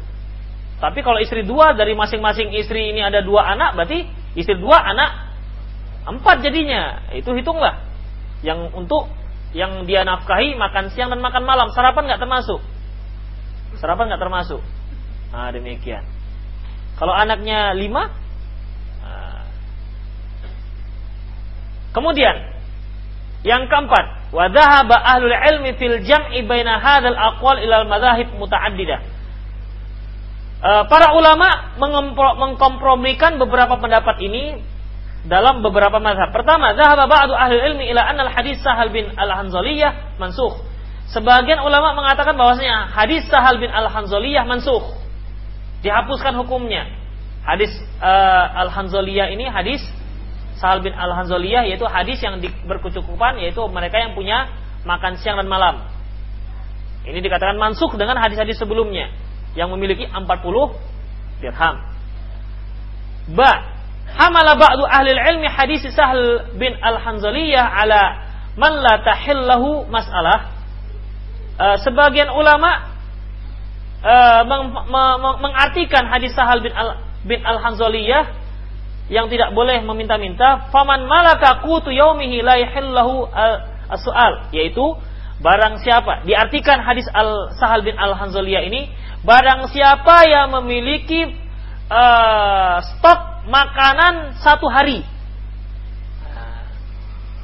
Tapi kalau istri dua dari masing-masing istri ini ada dua anak, berarti istri dua anak empat jadinya. Itu hitunglah. Yang untuk yang dia nafkahi makan siang dan makan malam, sarapan nggak termasuk. Sarapan nggak termasuk. Nah, demikian. Kalau anaknya lima, nah. kemudian yang keempat, wadahaba ahlul ilmi fil jam'i baina hadzal aqwal ilal madahib muta'addidah. Uh, para ulama mengkompromikan beberapa pendapat ini dalam beberapa mazhab. Pertama, zahaba ba'du ahli ilmi ila anna al-hadis Sahal bin al-Hanzaliyah mansukh. Sebagian ulama mengatakan bahwasanya hadis Sahal bin Al-Hanzaliyah mansuh. Dihapuskan hukumnya. Hadis uh, Al-Hanzaliyah ini hadis Sahal bin Al-Hanzaliyah yaitu hadis yang berkecukupan yaitu mereka yang punya makan siang dan malam. Ini dikatakan mansuh dengan hadis-hadis sebelumnya yang memiliki 40 dirham. Ba hamala ba'du ahli ilmi hadis Sahal bin Al-Hanzaliyah ala man la tahillahu mas'alah uh, sebagian ulama uh, meng, meng, mengartikan hadis Sahal bin Al bin Al Hanzaliyah yang tidak boleh meminta-minta faman malaka qutu yaumihi la yahillahu as-su'al yaitu barang siapa diartikan hadis Al Sahal bin Al Hanzaliyah ini barang siapa yang memiliki uh, stok makanan satu hari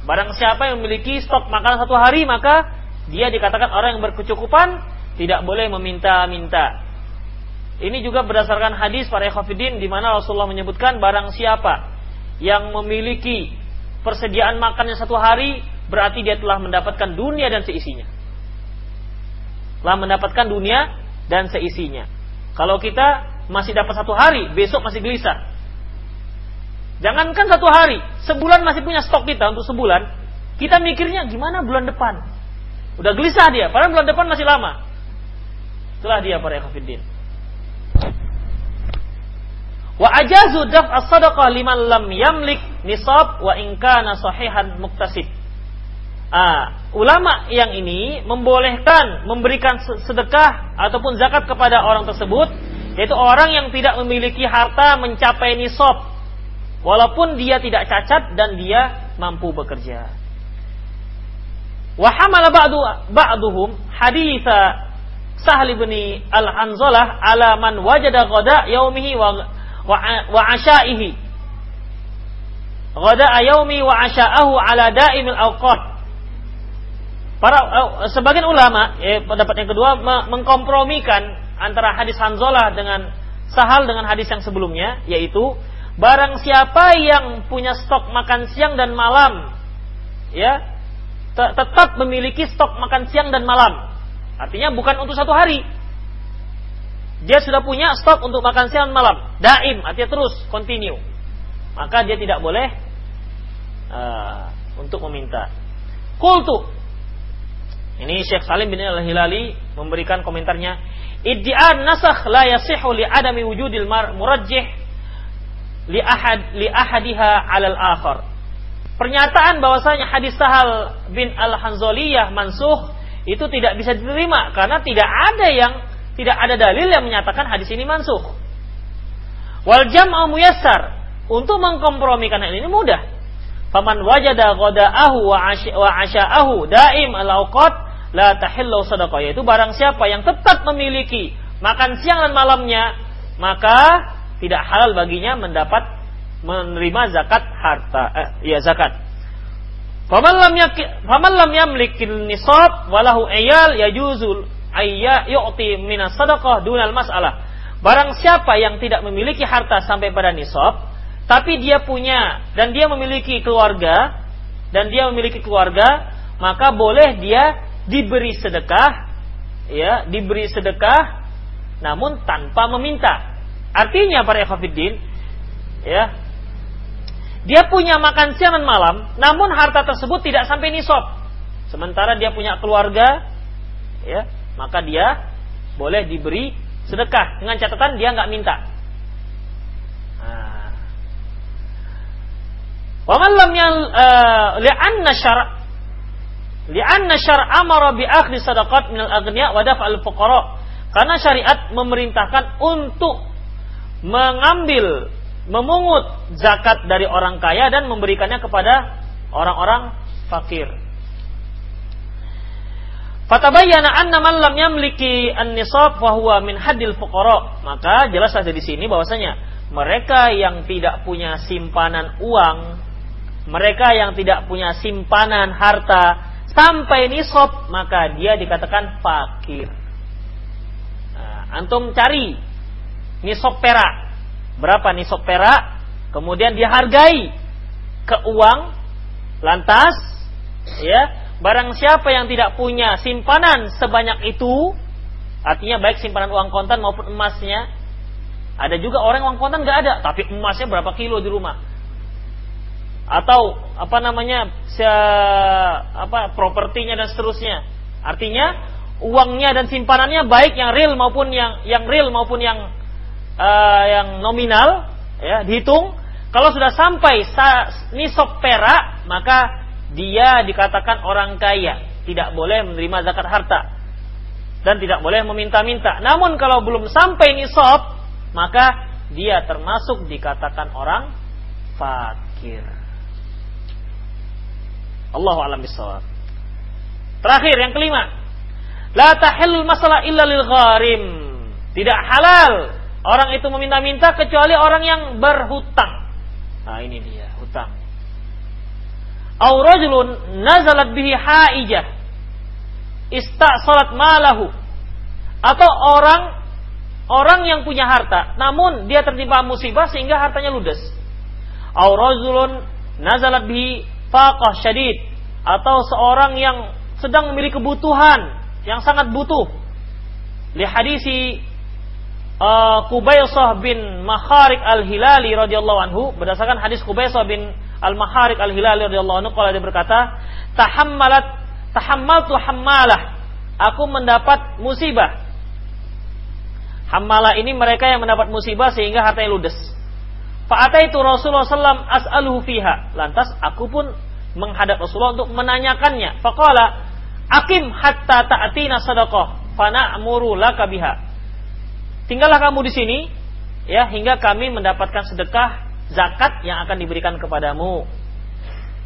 barang siapa yang memiliki stok makanan satu hari maka dia dikatakan orang yang berkecukupan tidak boleh meminta-minta. Ini juga berdasarkan hadis para ikhwafidin di mana Rasulullah menyebutkan barang siapa yang memiliki persediaan makannya satu hari berarti dia telah mendapatkan dunia dan seisinya. Telah mendapatkan dunia dan seisinya. Kalau kita masih dapat satu hari, besok masih gelisah. Jangankan satu hari, sebulan masih punya stok kita untuk sebulan, kita mikirnya gimana bulan depan? Udah gelisah dia, padahal bulan depan masih lama. Itulah dia para ikhwatiddin. Wa ajazu daf as-sadaqah liman lam yamlik nisab wa in kana sahihan muktasib. Ah, ulama yang ini membolehkan memberikan sedekah ataupun zakat kepada orang tersebut yaitu orang yang tidak memiliki harta mencapai nisab walaupun dia tidak cacat dan dia mampu bekerja. Wa hamala ba'du ba'duhum haditha Sahli bin Al-Hanzalah ala man wajada ghada yaumihi wa wa ashaihi. Ghada yaumi wa asha'ahu ala daimil awqat. Para uh, sebagian ulama eh, pendapat yang kedua mengkompromikan antara hadis Hanzalah dengan Sahal dengan hadis yang sebelumnya yaitu barang siapa yang punya stok makan siang dan malam ya tetap memiliki stok makan siang dan malam. Artinya bukan untuk satu hari. Dia sudah punya stok untuk makan siang dan malam. Daim, artinya terus, continue. Maka dia tidak boleh uh, untuk meminta. Kultu. Ini Syekh Salim bin Al-Hilali memberikan komentarnya, "Iddi'an nasakh la yasihu li adami wujudil murajjih li ahad li ahadiha 'alal akhar." Pernyataan bahwasanya hadis Sahal bin Al-Hanzaliyah mansuh itu tidak bisa diterima karena tidak ada yang tidak ada dalil yang menyatakan hadis ini mansuh. Wal jam'u muyassar. Untuk mengkompromikan hal ini mudah. Faman wajada ghada'ahu wa asya'ahu daim al-awqat la tahillu sadaqah. Yaitu barang siapa yang tetap memiliki makan siang dan malamnya, maka tidak halal baginya mendapat menerima zakat harta eh, ya zakat. Faman lam yamlikil nisab walahu ayal yajuzul ayya yu'ti minas sadaqah dunal mas'alah. Barang siapa yang tidak memiliki harta sampai pada nisab, tapi dia punya dan dia memiliki keluarga dan dia memiliki keluarga, maka boleh dia diberi sedekah, ya, diberi sedekah, namun tanpa meminta. Artinya para ekafidin, ya, dia punya makan siang dan malam, namun harta tersebut tidak sampai nisab. Sementara dia punya keluarga, ya, maka dia boleh diberi sedekah dengan catatan dia nggak minta. Wa man lam yal uh, li'anna syara' li'anna amara bi akhdi sadaqat minal aghniya wa daf'al fuqara. Karena syariat memerintahkan untuk mengambil memungut zakat dari orang kaya dan memberikannya kepada orang-orang fakir. Fatabayyana anna man lam yamliki an-nisab fa huwa min hadil fuqara. Maka jelas saja di sini bahwasanya mereka yang tidak punya simpanan uang mereka yang tidak punya simpanan harta sampai nisab maka dia dikatakan fakir. Nah, antum cari nisab perak. Berapa nisab perak? Kemudian dia hargai ke uang lantas ya barang siapa yang tidak punya simpanan sebanyak itu artinya baik simpanan uang kontan maupun emasnya ada juga orang uang kontan nggak ada tapi emasnya berapa kilo di rumah atau apa namanya se, apa propertinya dan seterusnya. Artinya uangnya dan simpanannya baik yang real maupun yang yang real maupun yang uh, yang nominal ya dihitung kalau sudah sampai nisab perak maka dia dikatakan orang kaya tidak boleh menerima zakat harta dan tidak boleh meminta-minta namun kalau belum sampai nisab maka dia termasuk dikatakan orang fakir Allah alam bisawab. Terakhir yang kelima. La tahillul masalah illa lil gharim. Tidak halal orang itu meminta-minta kecuali orang yang berhutang. Nah, ini dia, Au rajulun nazalat bihi haijah. Ista'salat malahu. Atau orang orang yang punya harta, namun dia tertimpa musibah sehingga hartanya ludes. Au rajulun nazalat bihi faqah syadid atau seorang yang sedang memiliki kebutuhan yang sangat butuh. Li hadisi uh, Kubaisah bin Makharik al-Hilali radhiyallahu anhu berdasarkan hadis Kubaisah bin al-Makharik al-Hilali radhiyallahu anhu kalau dia berkata, "Tahammalat tahammaltu hammalah." Aku mendapat musibah. Hammalah ini mereka yang mendapat musibah sehingga hartanya ludes. Fa'ataitu Rasulullah SAW as'aluhu fiha. Lantas aku pun menghadap Rasulullah untuk menanyakannya. Faqala, Akim hatta ta'tina sadaqah. Fana'muru laka biha. Tinggallah kamu di sini ya hingga kami mendapatkan sedekah zakat yang akan diberikan kepadamu.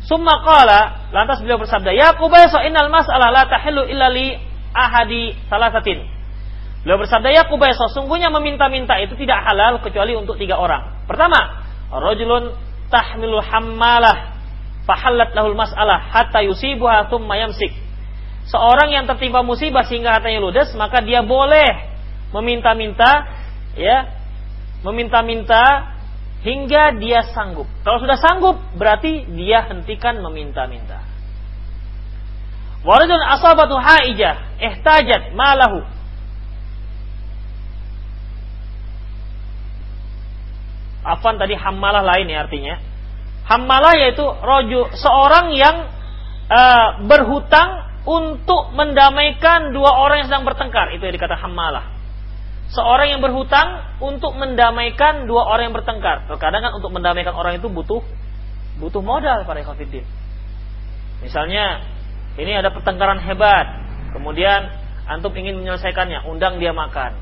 Summa qala, lantas beliau bersabda, "Ya Qubaysa innal mas'alah la tahillu illa li ahadi salasatin." Beliau bersabda, "Ya Qubaysa, sungguhnya meminta-minta itu tidak halal kecuali untuk tiga orang. Pertama, rajulun tahmilu hammalah fahallat lahul mas'alah hatta yusibuha thumma yamsik. Seorang yang tertimpa musibah sehingga hartanya ludes, maka dia boleh meminta-minta ya, meminta-minta hingga dia sanggup. Kalau sudah sanggup, berarti dia hentikan meminta-minta. Waridun asabatu haijah ihtajat malahu Afan tadi hamalah lain ya artinya. Hammalah yaitu roju seorang yang uh, berhutang untuk mendamaikan dua orang yang sedang bertengkar. Itu yang dikata hamalah. Seorang yang berhutang untuk mendamaikan dua orang yang bertengkar. Terkadang kan untuk mendamaikan orang itu butuh butuh modal para ikhwatiddin. Misalnya ini ada pertengkaran hebat, kemudian antum ingin menyelesaikannya, undang dia makan.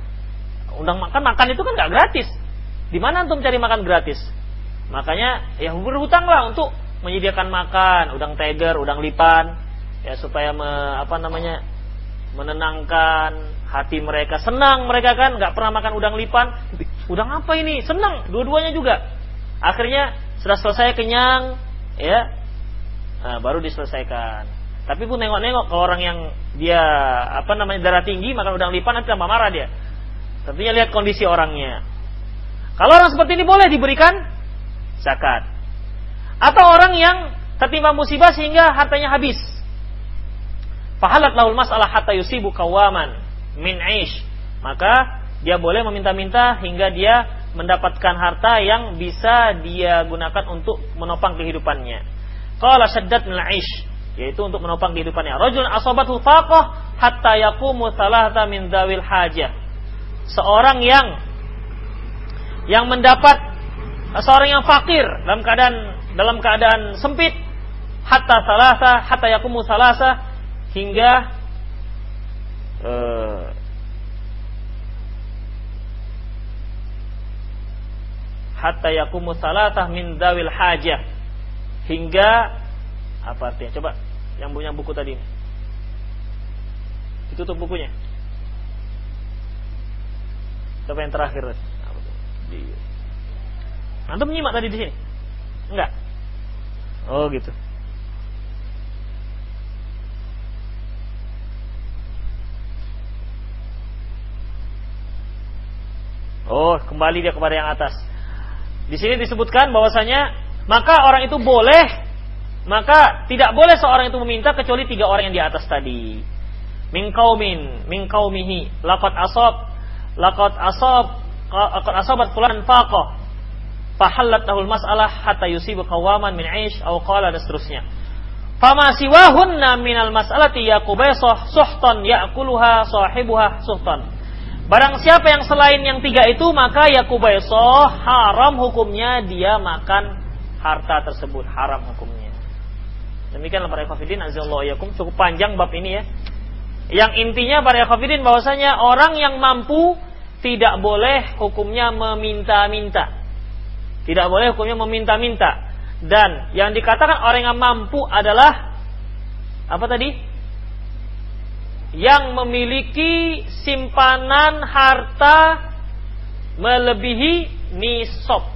Undang makan, makan itu kan nggak gratis. Di mana antum cari makan gratis? Makanya ya berhutanglah untuk menyediakan makan, udang teger, udang lipan, ya supaya me, apa namanya menenangkan hati mereka. Senang mereka kan, nggak pernah makan udang lipan. Udang apa ini? Senang, dua-duanya juga. Akhirnya sudah selesai kenyang, ya, nah, baru diselesaikan. Tapi pun nengok-nengok ke orang yang dia apa namanya darah tinggi makan udang lipan nanti tambah marah dia. Tentunya lihat kondisi orangnya. Kalau orang seperti ini boleh diberikan zakat. Atau orang yang tertimpa musibah sehingga hartanya habis. Fahalat lahul masalah hatta yusibu kawaman min aish. Maka dia boleh meminta-minta hingga dia mendapatkan harta yang bisa dia gunakan untuk menopang kehidupannya. Qala syaddat min aish yaitu untuk menopang kehidupannya. Rajul asabathu faqah hatta yaqumu salahata min dawil hajah. Seorang yang yang mendapat seorang yang fakir dalam keadaan dalam keadaan sempit hatta salasa hatta yakumu salasa hingga uh, hatta yakumu salatah min dawil hajah hingga apa artinya coba yang punya buku tadi ditutup bukunya coba yang terakhir di Antum menyimak tadi di sini? Enggak. Oh gitu. Oh, kembali dia kepada yang atas. Di sini disebutkan bahwasanya maka orang itu boleh maka tidak boleh seorang itu meminta kecuali tiga orang yang di atas tadi. Min kaumin, min laqad asab, laqad asab, laqad asabat fulan faqah fahallat lahul mas'alah hatta yusibu qawaman min 'aish aw qala dan seterusnya. Fama siwahunna minal mas'alati yaqubaisah suhtan ya'kuluha sahibuha suhtan. Barang siapa yang selain yang tiga itu maka yaqubaisah haram hukumnya dia makan harta tersebut haram hukumnya. Demikianlah para ikhwafidin yakum cukup panjang bab ini ya. Yang intinya para ikhwafidin bahwasanya orang yang mampu tidak boleh hukumnya meminta-minta. Tidak boleh hukumnya meminta-minta. Dan yang dikatakan orang yang mampu adalah apa tadi? Yang memiliki simpanan harta melebihi nisab.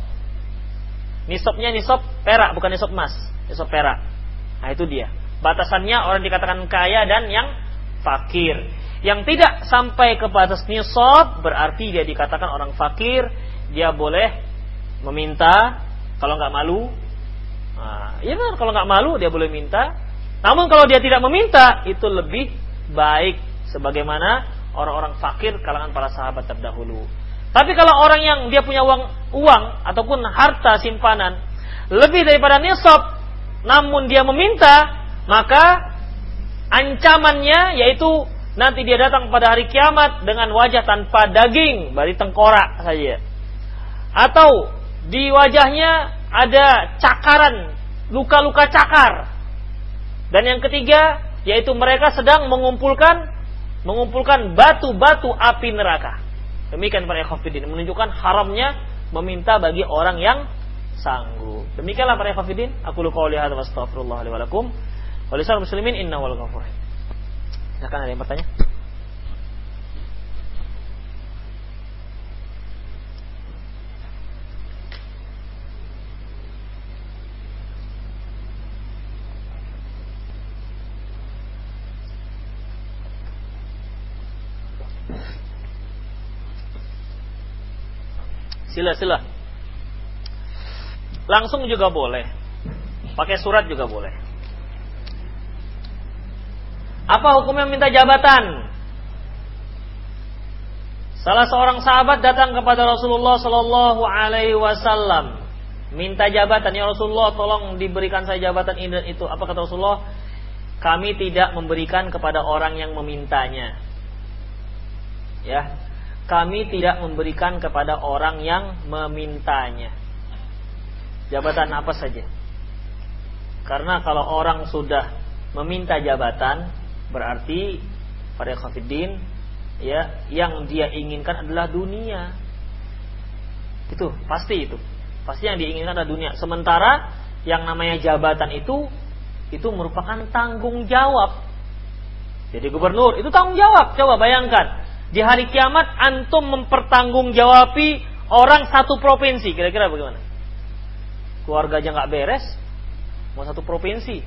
Nisabnya nisab perak bukan nisab emas, nisab perak. Nah itu dia. Batasannya orang dikatakan kaya dan yang fakir. Yang tidak sampai ke batas nisab berarti dia dikatakan orang fakir, dia boleh meminta kalau nggak malu nah, ya benar kalau nggak malu dia boleh minta namun kalau dia tidak meminta itu lebih baik sebagaimana orang-orang fakir kalangan para sahabat terdahulu tapi kalau orang yang dia punya uang uang ataupun harta simpanan lebih daripada nisab namun dia meminta maka ancamannya yaitu nanti dia datang pada hari kiamat dengan wajah tanpa daging, bari tengkorak saja. Atau di wajahnya ada cakaran, luka-luka cakar. Dan yang ketiga, yaitu mereka sedang mengumpulkan mengumpulkan batu-batu api neraka. Demikian para ikhwafidin menunjukkan haramnya meminta bagi orang yang sanggup. Demikianlah para ikhwafidin, aku lu qouli hadza wa astaghfirullah li wa lakum. Wa muslimin inna wal ghafur. Silakan ada yang bertanya? Sila-sila. Langsung juga boleh. Pakai surat juga boleh. Apa hukumnya minta jabatan? Salah seorang sahabat datang kepada Rasulullah Shallallahu Alaihi Wasallam, minta jabatan ya Rasulullah, tolong diberikan saya jabatan ini dan itu. Apa kata Rasulullah? kami tidak memberikan kepada orang yang memintanya. Ya, kami tidak memberikan kepada orang yang memintanya. Jabatan apa saja. Karena kalau orang sudah meminta jabatan, berarti pada khafidin ya yang dia inginkan adalah dunia. Itu pasti itu. Pasti yang diinginkan adalah dunia. Sementara yang namanya jabatan itu itu merupakan tanggung jawab. Jadi gubernur itu tanggung jawab. Coba bayangkan di hari kiamat antum mempertanggungjawabi orang satu provinsi. Kira-kira bagaimana? Keluarga aja nggak beres, mau satu provinsi.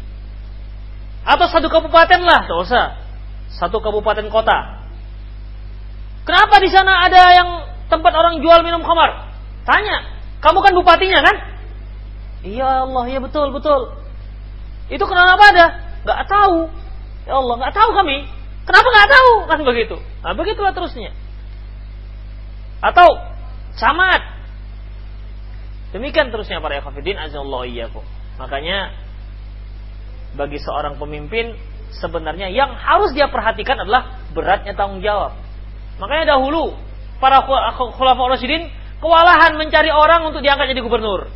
Atau satu kabupaten lah, usah. Satu kabupaten kota. Kenapa di sana ada yang tempat orang jual minum khamar? Tanya, kamu kan bupatinya kan? Iya Allah, iya betul, betul. Itu kenapa ada? Gak tahu. Ya Allah, gak tahu kami. Kenapa gak tahu? Kan begitu. Nah, begitulah terusnya. Atau camat. Demikian terusnya para ikhwatiddin azallahu iyyakum. Makanya bagi seorang pemimpin sebenarnya yang harus dia perhatikan adalah beratnya tanggung jawab. Makanya dahulu para khulafaur rasyidin kewalahan mencari orang untuk diangkat jadi gubernur.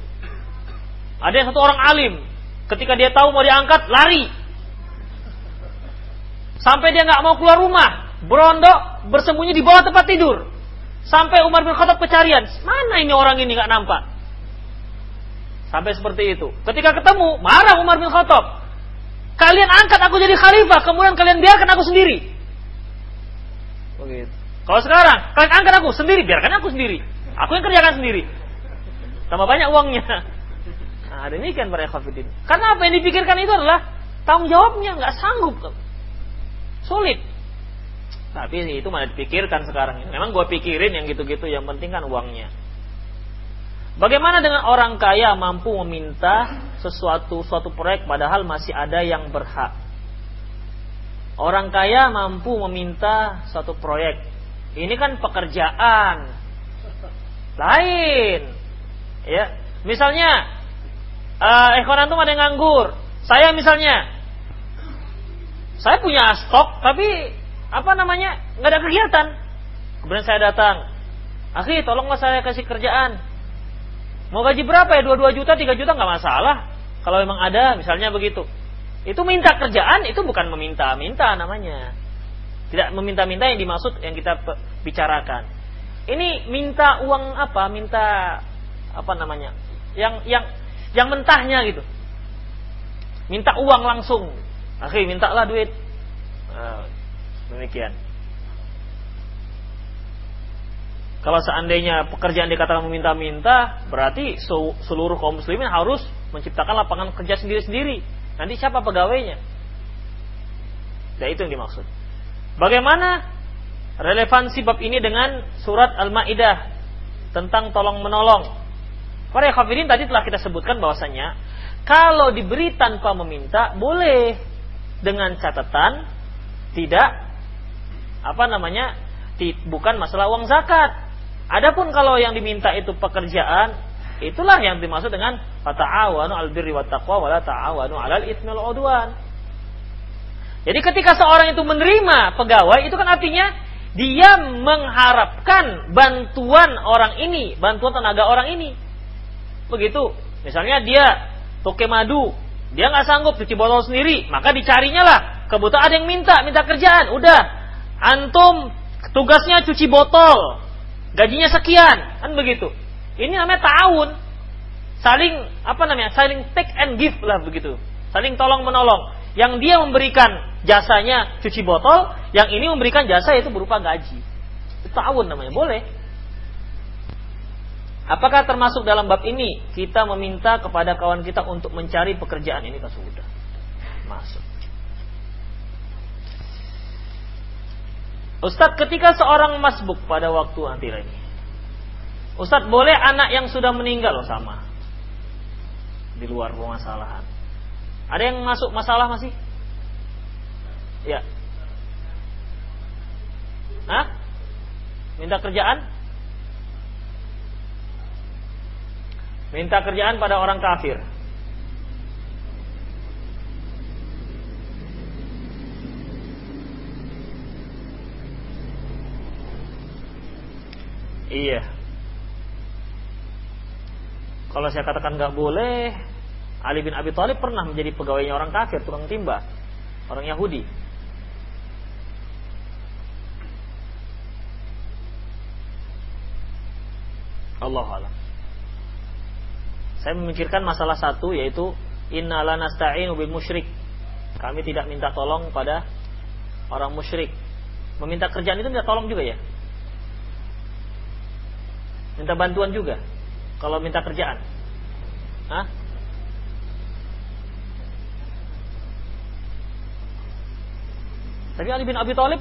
Ada yang satu orang alim, ketika dia tahu mau diangkat, lari. Sampai dia nggak mau keluar rumah, berondok, bersembunyi di bawah tempat tidur. Sampai Umar bin Khattab kecarian, mana ini orang ini nggak nampak? Sampai seperti itu. Ketika ketemu, marah Umar bin Khattab. Kalian angkat aku jadi khalifah, kemudian kalian biarkan aku sendiri. Begitu. Kalau sekarang, kalian angkat aku sendiri, biarkan aku sendiri. Aku yang kerjakan sendiri. Tambah banyak uangnya. Nah, demikian para ikhwatiddin. Karena apa yang dipikirkan itu adalah tanggung jawabnya nggak sanggup. Sulit. Tapi itu mana dipikirkan sekarang. Memang gue pikirin yang gitu-gitu, yang penting kan uangnya. Bagaimana dengan orang kaya mampu meminta sesuatu suatu proyek padahal masih ada yang berhak? Orang kaya mampu meminta suatu proyek. Ini kan pekerjaan, lain. Ya, misalnya uh, ekor antum ada yang nganggur. Saya misalnya saya punya stok tapi apa namanya? nggak ada kegiatan. Kemudian saya datang. Akhi, tolonglah saya kasih kerjaan. Mau gaji berapa ya? Dua dua juta, tiga juta nggak masalah. Kalau memang ada, misalnya begitu. Itu minta kerjaan, itu bukan meminta-minta namanya. Tidak meminta-minta yang dimaksud yang kita bicarakan. Ini minta uang apa? Minta apa namanya? Yang yang yang mentahnya gitu. Minta uang langsung. Akhirnya mintalah duit. Demikian. Kalau seandainya pekerjaan dikatakan meminta-minta, berarti seluruh kaum muslimin harus menciptakan lapangan kerja sendiri-sendiri. Nanti siapa pegawainya? Dan itu yang dimaksud. Bagaimana relevansi bab ini dengan surat Al-Maidah tentang tolong menolong. Para kafirin tadi telah kita sebutkan bahwasanya kalau diberi tanpa meminta boleh dengan catatan tidak apa namanya bukan masalah uang zakat. Adapun kalau yang diminta itu pekerjaan, itulah yang dimaksud dengan fata'awanu al birri wat taqwa wala ta'awanu 'alal itsmi udwan. Jadi ketika seorang itu menerima pegawai itu kan artinya dia mengharapkan bantuan orang ini, bantuan tenaga orang ini. Begitu. Misalnya dia toke madu, dia nggak sanggup cuci botol sendiri, maka dicarinya lah. Kebetulan ada yang minta, minta kerjaan. Udah, antum tugasnya cuci botol, gajinya sekian, kan begitu. Ini namanya tahun, saling apa namanya, saling take and give lah begitu, saling tolong menolong. Yang dia memberikan jasanya cuci botol, yang ini memberikan jasa itu berupa gaji. Itu tahun namanya, boleh. Apakah termasuk dalam bab ini kita meminta kepada kawan kita untuk mencari pekerjaan ini kan sudah masuk. Ustadz ketika seorang masbuk pada waktu nanti lagi. Ustadz boleh anak yang sudah meninggal loh sama. Di luar permasalahan. Ada yang masuk masalah masih? Ya. Hah? Minta kerjaan? Minta kerjaan pada orang kafir. Iya. Kalau saya katakan nggak boleh, Ali bin Abi Thalib pernah menjadi pegawainya orang kafir, tukang timba, orang Yahudi. Allah alam. Saya memikirkan masalah satu yaitu innala nasta'inu bil musyrik. Kami tidak minta tolong pada orang musyrik. Meminta kerjaan itu minta tolong juga ya? Minta bantuan juga kalau minta kerjaan. Hah? Tapi Ali bin Abi Thalib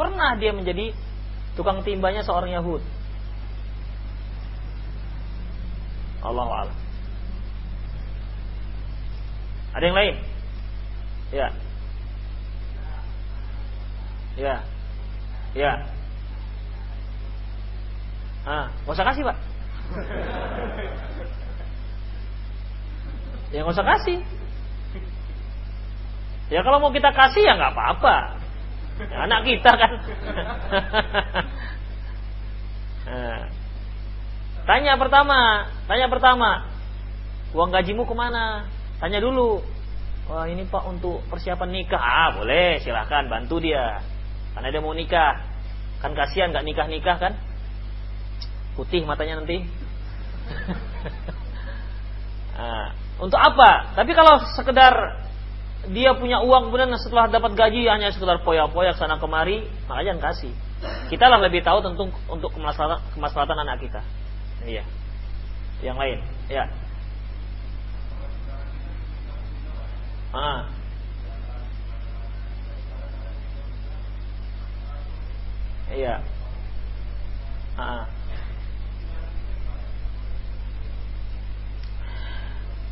pernah dia menjadi tukang timbanya seorang Yahud. Allah Allah. Ada yang lain? Ya. Ya. Ya. Ah, gak usah kasih, Pak. ya gak usah kasih. Ya kalau mau kita kasih ya nggak apa-apa. Ya, anak kita kan. nah. Tanya pertama, tanya pertama, uang gajimu ke mana? Tanya dulu. Wah ini pak untuk persiapan nikah. Ah boleh silahkan bantu dia. Karena dia mau nikah. Kan kasihan nggak nikah nikah kan? Putih matanya nanti. nah, untuk apa? Tapi kalau sekedar dia punya uang kemudian setelah dapat gaji hanya sekedar poyak-poyak sana kemari, maka jangan kasih. Kita lah lebih tahu tentu untuk kemaslahatan, kemaslahatan anak kita. Iya. Yang lain, ya. Ah. Iya.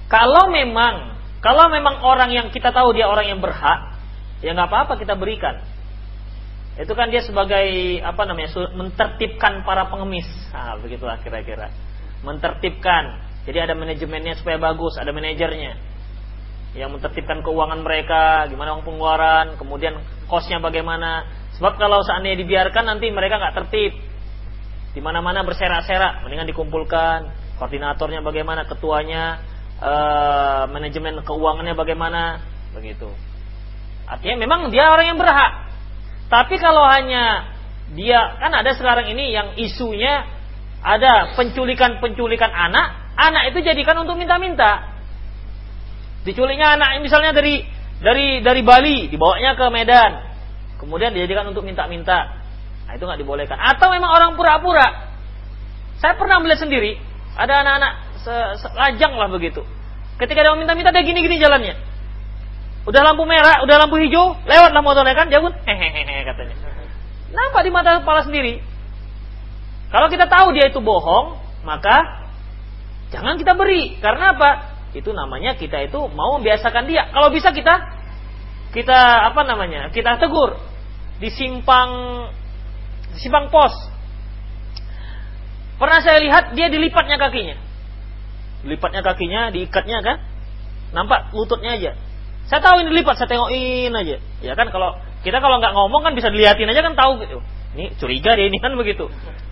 Kalau memang kalau memang orang yang kita tahu dia orang yang berhak, ya nggak apa-apa kita berikan. Itu kan dia sebagai apa namanya mentertibkan para pengemis. Nah, begitulah kira-kira. Mentertibkan. Jadi ada manajemennya supaya bagus, ada manajernya yang mentertibkan keuangan mereka, gimana uang pengeluaran, kemudian kosnya bagaimana. Sebab kalau seandainya dibiarkan nanti mereka nggak tertib, di mana-mana berserak-serak, mendingan dikumpulkan, koordinatornya bagaimana, ketuanya, eh, manajemen keuangannya bagaimana, begitu. Artinya memang dia orang yang berhak. Tapi kalau hanya dia kan ada sekarang ini yang isunya ada penculikan-penculikan anak, anak itu jadikan untuk minta-minta. Diculiknya anak misalnya dari dari dari Bali, dibawanya ke Medan. Kemudian dijadikan untuk minta-minta. Nah, itu nggak dibolehkan. Atau memang orang pura-pura. Saya pernah melihat sendiri, ada anak-anak selajang lah begitu. Ketika dia minta-minta dia gini-gini jalannya. Udah lampu merah, udah lampu hijau, lewatlah motornya kan, pun hehehe katanya. Nampak di mata kepala sendiri. Kalau kita tahu dia itu bohong, maka jangan kita beri. Karena apa? itu namanya kita itu mau membiasakan dia. Kalau bisa kita kita apa namanya? Kita tegur di simpang simpang pos. Pernah saya lihat dia dilipatnya kakinya. Dilipatnya kakinya, diikatnya kan? Nampak lututnya aja. Saya tahu ini dilipat, saya tengokin aja. Ya kan kalau kita kalau nggak ngomong kan bisa dilihatin aja kan tahu gitu. Ini curiga dia ini kan begitu.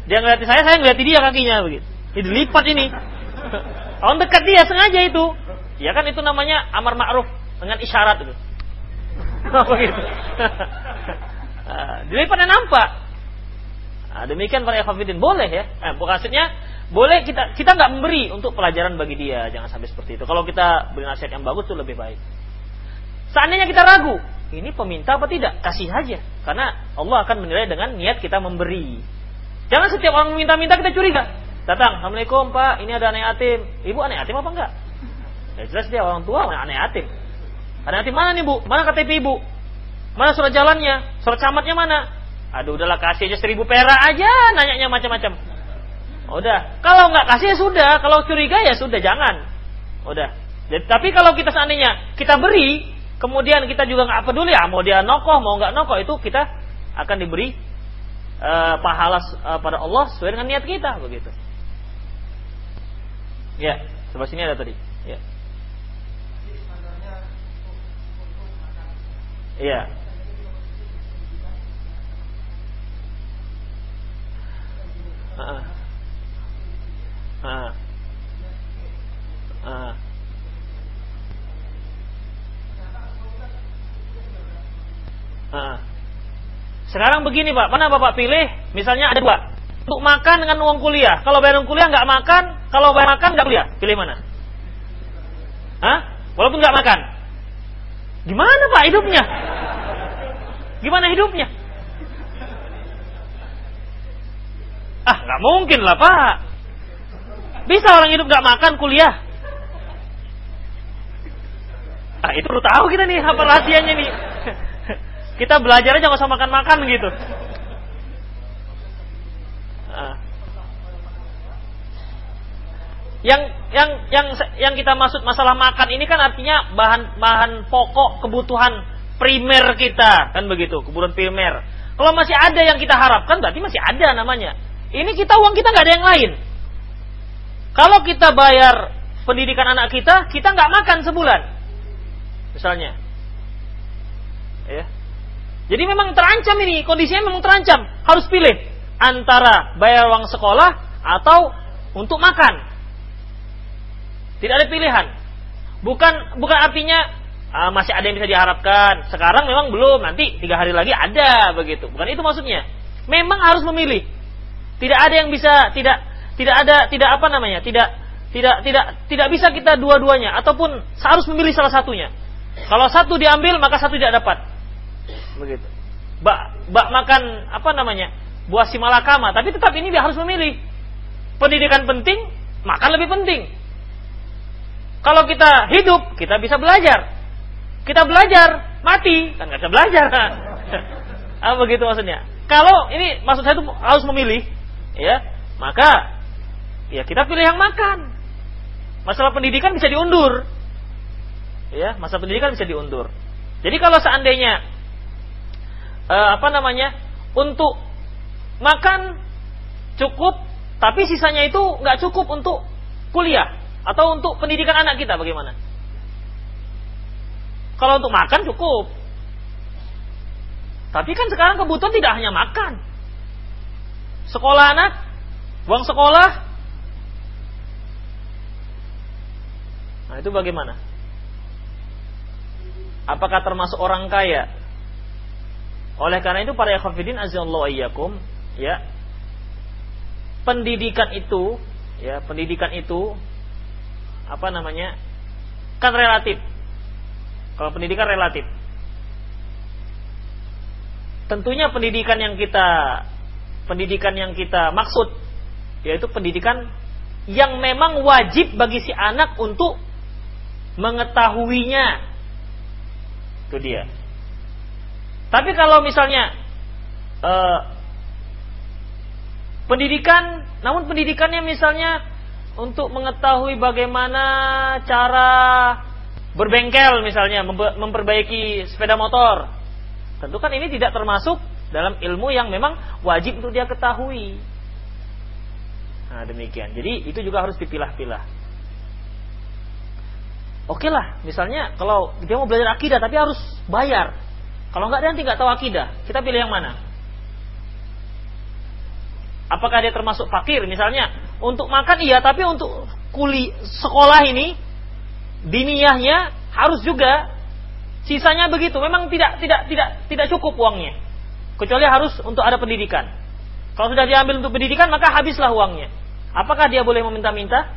Dia ngeliatin saya, saya ngeliatin dia kakinya begitu. Ini dilipat ini. Orang dekat dia sengaja itu. Ya kan itu namanya amar ma'ruf dengan isyarat itu. Begitu. nah, daripada nampak. Nah, demikian para ikhwafidin boleh ya. Eh, maksudnya boleh kita kita nggak memberi untuk pelajaran bagi dia, jangan sampai seperti itu. Kalau kita beri nasihat yang bagus itu lebih baik. Seandainya kita ragu, ini peminta apa tidak? Kasih aja. Karena Allah akan menilai dengan niat kita memberi. Jangan setiap orang meminta-minta kita curiga. Datang, Assalamualaikum Pak, ini ada anak yatim. Ibu anak yatim apa enggak? Ya jelas dia orang tua, anak yatim. Anak yatim mana nih Bu? Mana KTP Ibu? Mana surat jalannya? Surat camatnya mana? Aduh udahlah kasih aja seribu perak aja nanyanya macam-macam. Udah, kalau nggak kasih ya sudah, kalau curiga ya sudah jangan. Udah. Tapi kalau kita seandainya kita beri, kemudian kita juga nggak peduli ya mau dia nokoh mau nggak nokoh itu kita akan diberi uh, pahala uh, pada Allah sesuai dengan niat kita begitu. Ya, sebelah sini ada tadi. Ya. Iya. Uh -uh. Ah. Ah. Sekarang begini Pak, mana Bapak pilih? Misalnya ada dua, untuk makan dengan uang kuliah. Kalau bayar uang kuliah nggak makan, kalau bayar makan nggak kuliah. Pilih mana? Hah? Walaupun nggak makan. Gimana Pak hidupnya? Gimana hidupnya? Ah, nggak mungkin lah Pak. Bisa orang hidup nggak makan kuliah? Ah, itu perlu tahu kita nih apa rahasianya nih. Kita belajar aja nggak usah makan-makan gitu. Ah. Yang yang yang yang kita maksud masalah makan ini kan artinya bahan bahan pokok kebutuhan primer kita kan begitu kebutuhan primer. Kalau masih ada yang kita harapkan berarti masih ada namanya. Ini kita uang kita nggak ada yang lain. Kalau kita bayar pendidikan anak kita, kita nggak makan sebulan, misalnya. Ya. Jadi memang terancam ini, kondisinya memang terancam. Harus pilih antara bayar uang sekolah atau untuk makan. Tidak ada pilihan. Bukan bukan artinya uh, masih ada yang bisa diharapkan. Sekarang memang belum, nanti tiga hari lagi ada begitu. Bukan itu maksudnya. Memang harus memilih. Tidak ada yang bisa tidak tidak ada tidak apa namanya tidak tidak tidak tidak bisa kita dua-duanya ataupun harus memilih salah satunya. Kalau satu diambil maka satu tidak dapat begitu. Bak, bak makan apa namanya buah simalakama, tapi tetap ini dia harus memilih. Pendidikan penting, makan lebih penting. Kalau kita hidup, kita bisa belajar. Kita belajar, mati, kan nggak bisa belajar. apa begitu maksudnya? Kalau ini maksud saya itu harus memilih, ya, maka ya kita pilih yang makan. Masalah pendidikan bisa diundur. Ya, masa pendidikan bisa diundur. Jadi kalau seandainya uh, apa namanya untuk makan cukup, tapi sisanya itu nggak cukup untuk kuliah atau untuk pendidikan anak kita bagaimana? Kalau untuk makan cukup, tapi kan sekarang kebutuhan tidak hanya makan, sekolah anak, uang sekolah, nah itu bagaimana? Apakah termasuk orang kaya oleh karena itu para azallahu ayyakum ya pendidikan itu ya pendidikan itu apa namanya kan relatif. Kalau pendidikan relatif. Tentunya pendidikan yang kita pendidikan yang kita maksud yaitu pendidikan yang memang wajib bagi si anak untuk mengetahuinya. Itu dia. Tapi kalau misalnya uh, pendidikan, namun pendidikannya misalnya untuk mengetahui bagaimana cara berbengkel misalnya memperbaiki sepeda motor. Tentu kan ini tidak termasuk dalam ilmu yang memang wajib untuk dia ketahui. Nah, demikian. Jadi itu juga harus dipilah-pilah. Oke lah, misalnya kalau dia mau belajar akidah tapi harus bayar. Kalau nggak dia nanti nggak tahu akidah. Kita pilih yang mana? Apakah dia termasuk fakir misalnya? Untuk makan iya, tapi untuk kuli sekolah ini diniyahnya harus juga sisanya begitu. Memang tidak tidak tidak tidak cukup uangnya. Kecuali harus untuk ada pendidikan. Kalau sudah diambil untuk pendidikan maka habislah uangnya. Apakah dia boleh meminta-minta?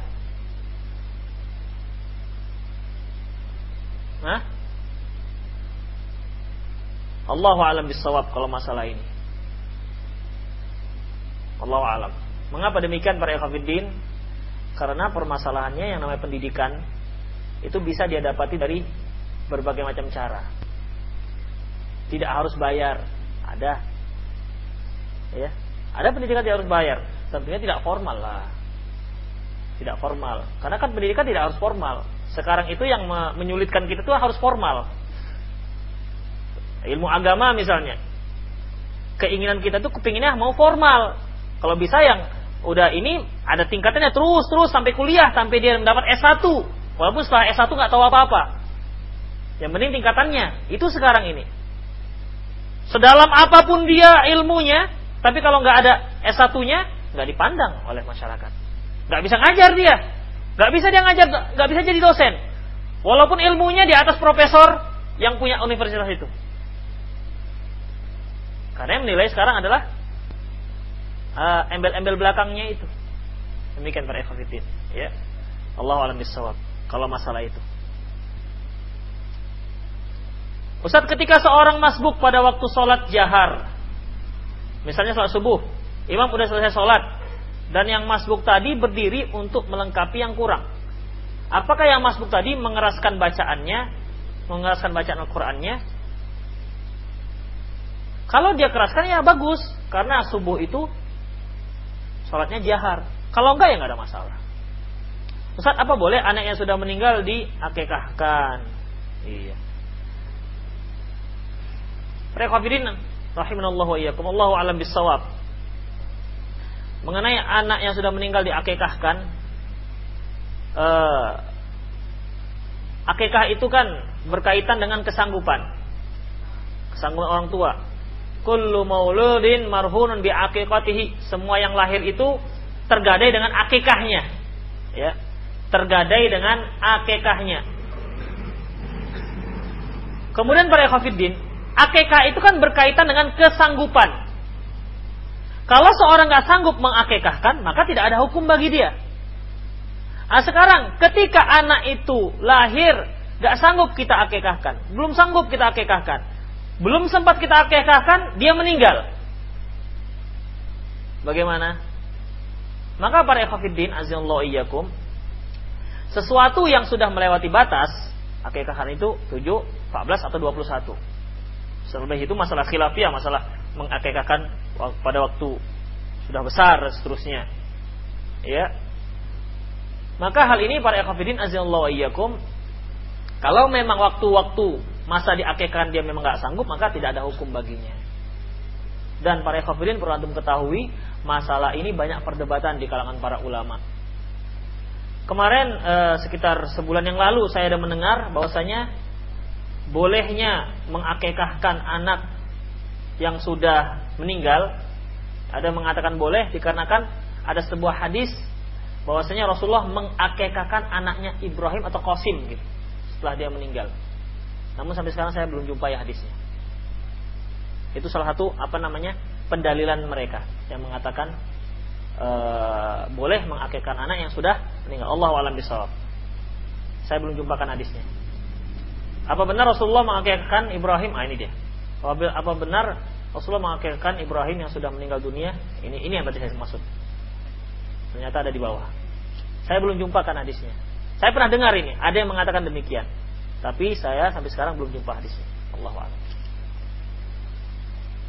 Hah? Allahu alam bisawab kalau masalah ini. Allahu alam. Mengapa demikian para ikhwatiddin? Karena permasalahannya yang namanya pendidikan itu bisa dia dapati dari berbagai macam cara. Tidak harus bayar, ada. Ya, ada pendidikan yang harus bayar. Tentunya tidak formal lah. Tidak formal. Karena kan pendidikan tidak harus formal. Sekarang itu yang menyulitkan kita itu harus formal ilmu agama misalnya. Keinginan kita tuh kepinginnya mau formal. Kalau bisa yang udah ini ada tingkatannya terus terus sampai kuliah sampai dia mendapat S1 walaupun setelah S1 nggak tahu apa-apa. Yang penting tingkatannya itu sekarang ini. Sedalam apa pun dia ilmunya tapi kalau nggak ada S1-nya nggak dipandang oleh masyarakat. Nggak bisa ngajar dia. Nggak bisa dia ngajar nggak bisa jadi dosen. Walaupun ilmunya di atas profesor yang punya universitas itu Karena yang menilai sekarang adalah uh, embel-embel belakangnya itu. Demikian para ikhwatiddin, ya. Allah alam bisawab kalau masalah itu. Ustaz ketika seorang masbuk pada waktu sholat jahar, misalnya sholat subuh, imam sudah selesai sholat, dan yang masbuk tadi berdiri untuk melengkapi yang kurang. Apakah yang masbuk tadi mengeraskan bacaannya, mengeraskan bacaan Al-Qur'annya? Kalau dia keraskan ya bagus, karena subuh itu sholatnya jahar. Kalau enggak ya enggak ada masalah. Ustaz apa boleh anak yang sudah meninggal diakekahkan? Iya. Rekhafirin rahimanallahu wa iyyakum. Allahu alam bisawab. Mengenai anak yang sudah meninggal diakekahkan, uh, akekah itu kan berkaitan dengan kesanggupan. Kesanggupan orang tua. Kullu mauludin marhunun bi aqiqatihi. Semua yang lahir itu tergadai dengan akikahnya. Ya. Tergadai dengan akikahnya. Kemudian para ikhwatiddin, akikah itu kan berkaitan dengan kesanggupan. Kalau seorang nggak sanggup mengakekahkan, maka tidak ada hukum bagi dia. Nah, sekarang ketika anak itu lahir, nggak sanggup kita akekahkan, belum sanggup kita akekahkan, belum sempat kita akekahkan, dia meninggal. Bagaimana? Maka para ekhafiddin azallahu iyyakum sesuatu yang sudah melewati batas akekahan itu 7, 14 atau 21. Selebih itu masalah khilafiyah, masalah mengakekahkan pada waktu sudah besar seterusnya. Ya. Maka hal ini para ekhafiddin azallahu iyyakum kalau memang waktu-waktu masa diakekahkan dia memang nggak sanggup maka tidak ada hukum baginya. Dan para ekhafiddin perlu antum ketahui masalah ini banyak perdebatan di kalangan para ulama. Kemarin eh, sekitar sebulan yang lalu saya ada mendengar bahwasanya bolehnya mengakekahkan anak yang sudah meninggal. Ada mengatakan boleh dikarenakan ada sebuah hadis bahwasanya Rasulullah mengakekahkan anaknya Ibrahim atau Qasim gitu setelah dia meninggal. Namun sampai sekarang saya belum jumpai hadisnya. Itu salah satu apa namanya pendalilan mereka yang mengatakan e, boleh mengakekkan anak yang sudah meninggal. Allah alam bisawab. Saya belum jumpakan hadisnya. Apa benar Rasulullah mengakekkan Ibrahim? Ah ini dia. Apa benar Rasulullah mengakekkan Ibrahim yang sudah meninggal dunia? Ini ini yang tadi saya maksud. Ternyata ada di bawah. Saya belum jumpakan hadisnya. Saya pernah dengar ini, ada yang mengatakan demikian. Tapi saya sampai sekarang belum jumpa hadisnya. Allah.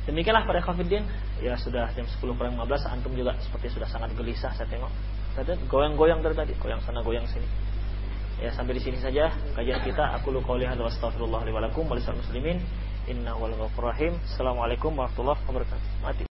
Demikianlah para kafirin Ya sudah jam 10 kurang 15 Antum juga seperti sudah sangat gelisah saya tengok. Tadi goyang-goyang dari tadi Goyang sana goyang sini. Ya sampai di sini saja kajian kita. Aku lu qauli hadza astaghfirullah li wa lakum muslimin. Innahu wal rahim. Assalamualaikum warahmatullahi wabarakatuh. Mati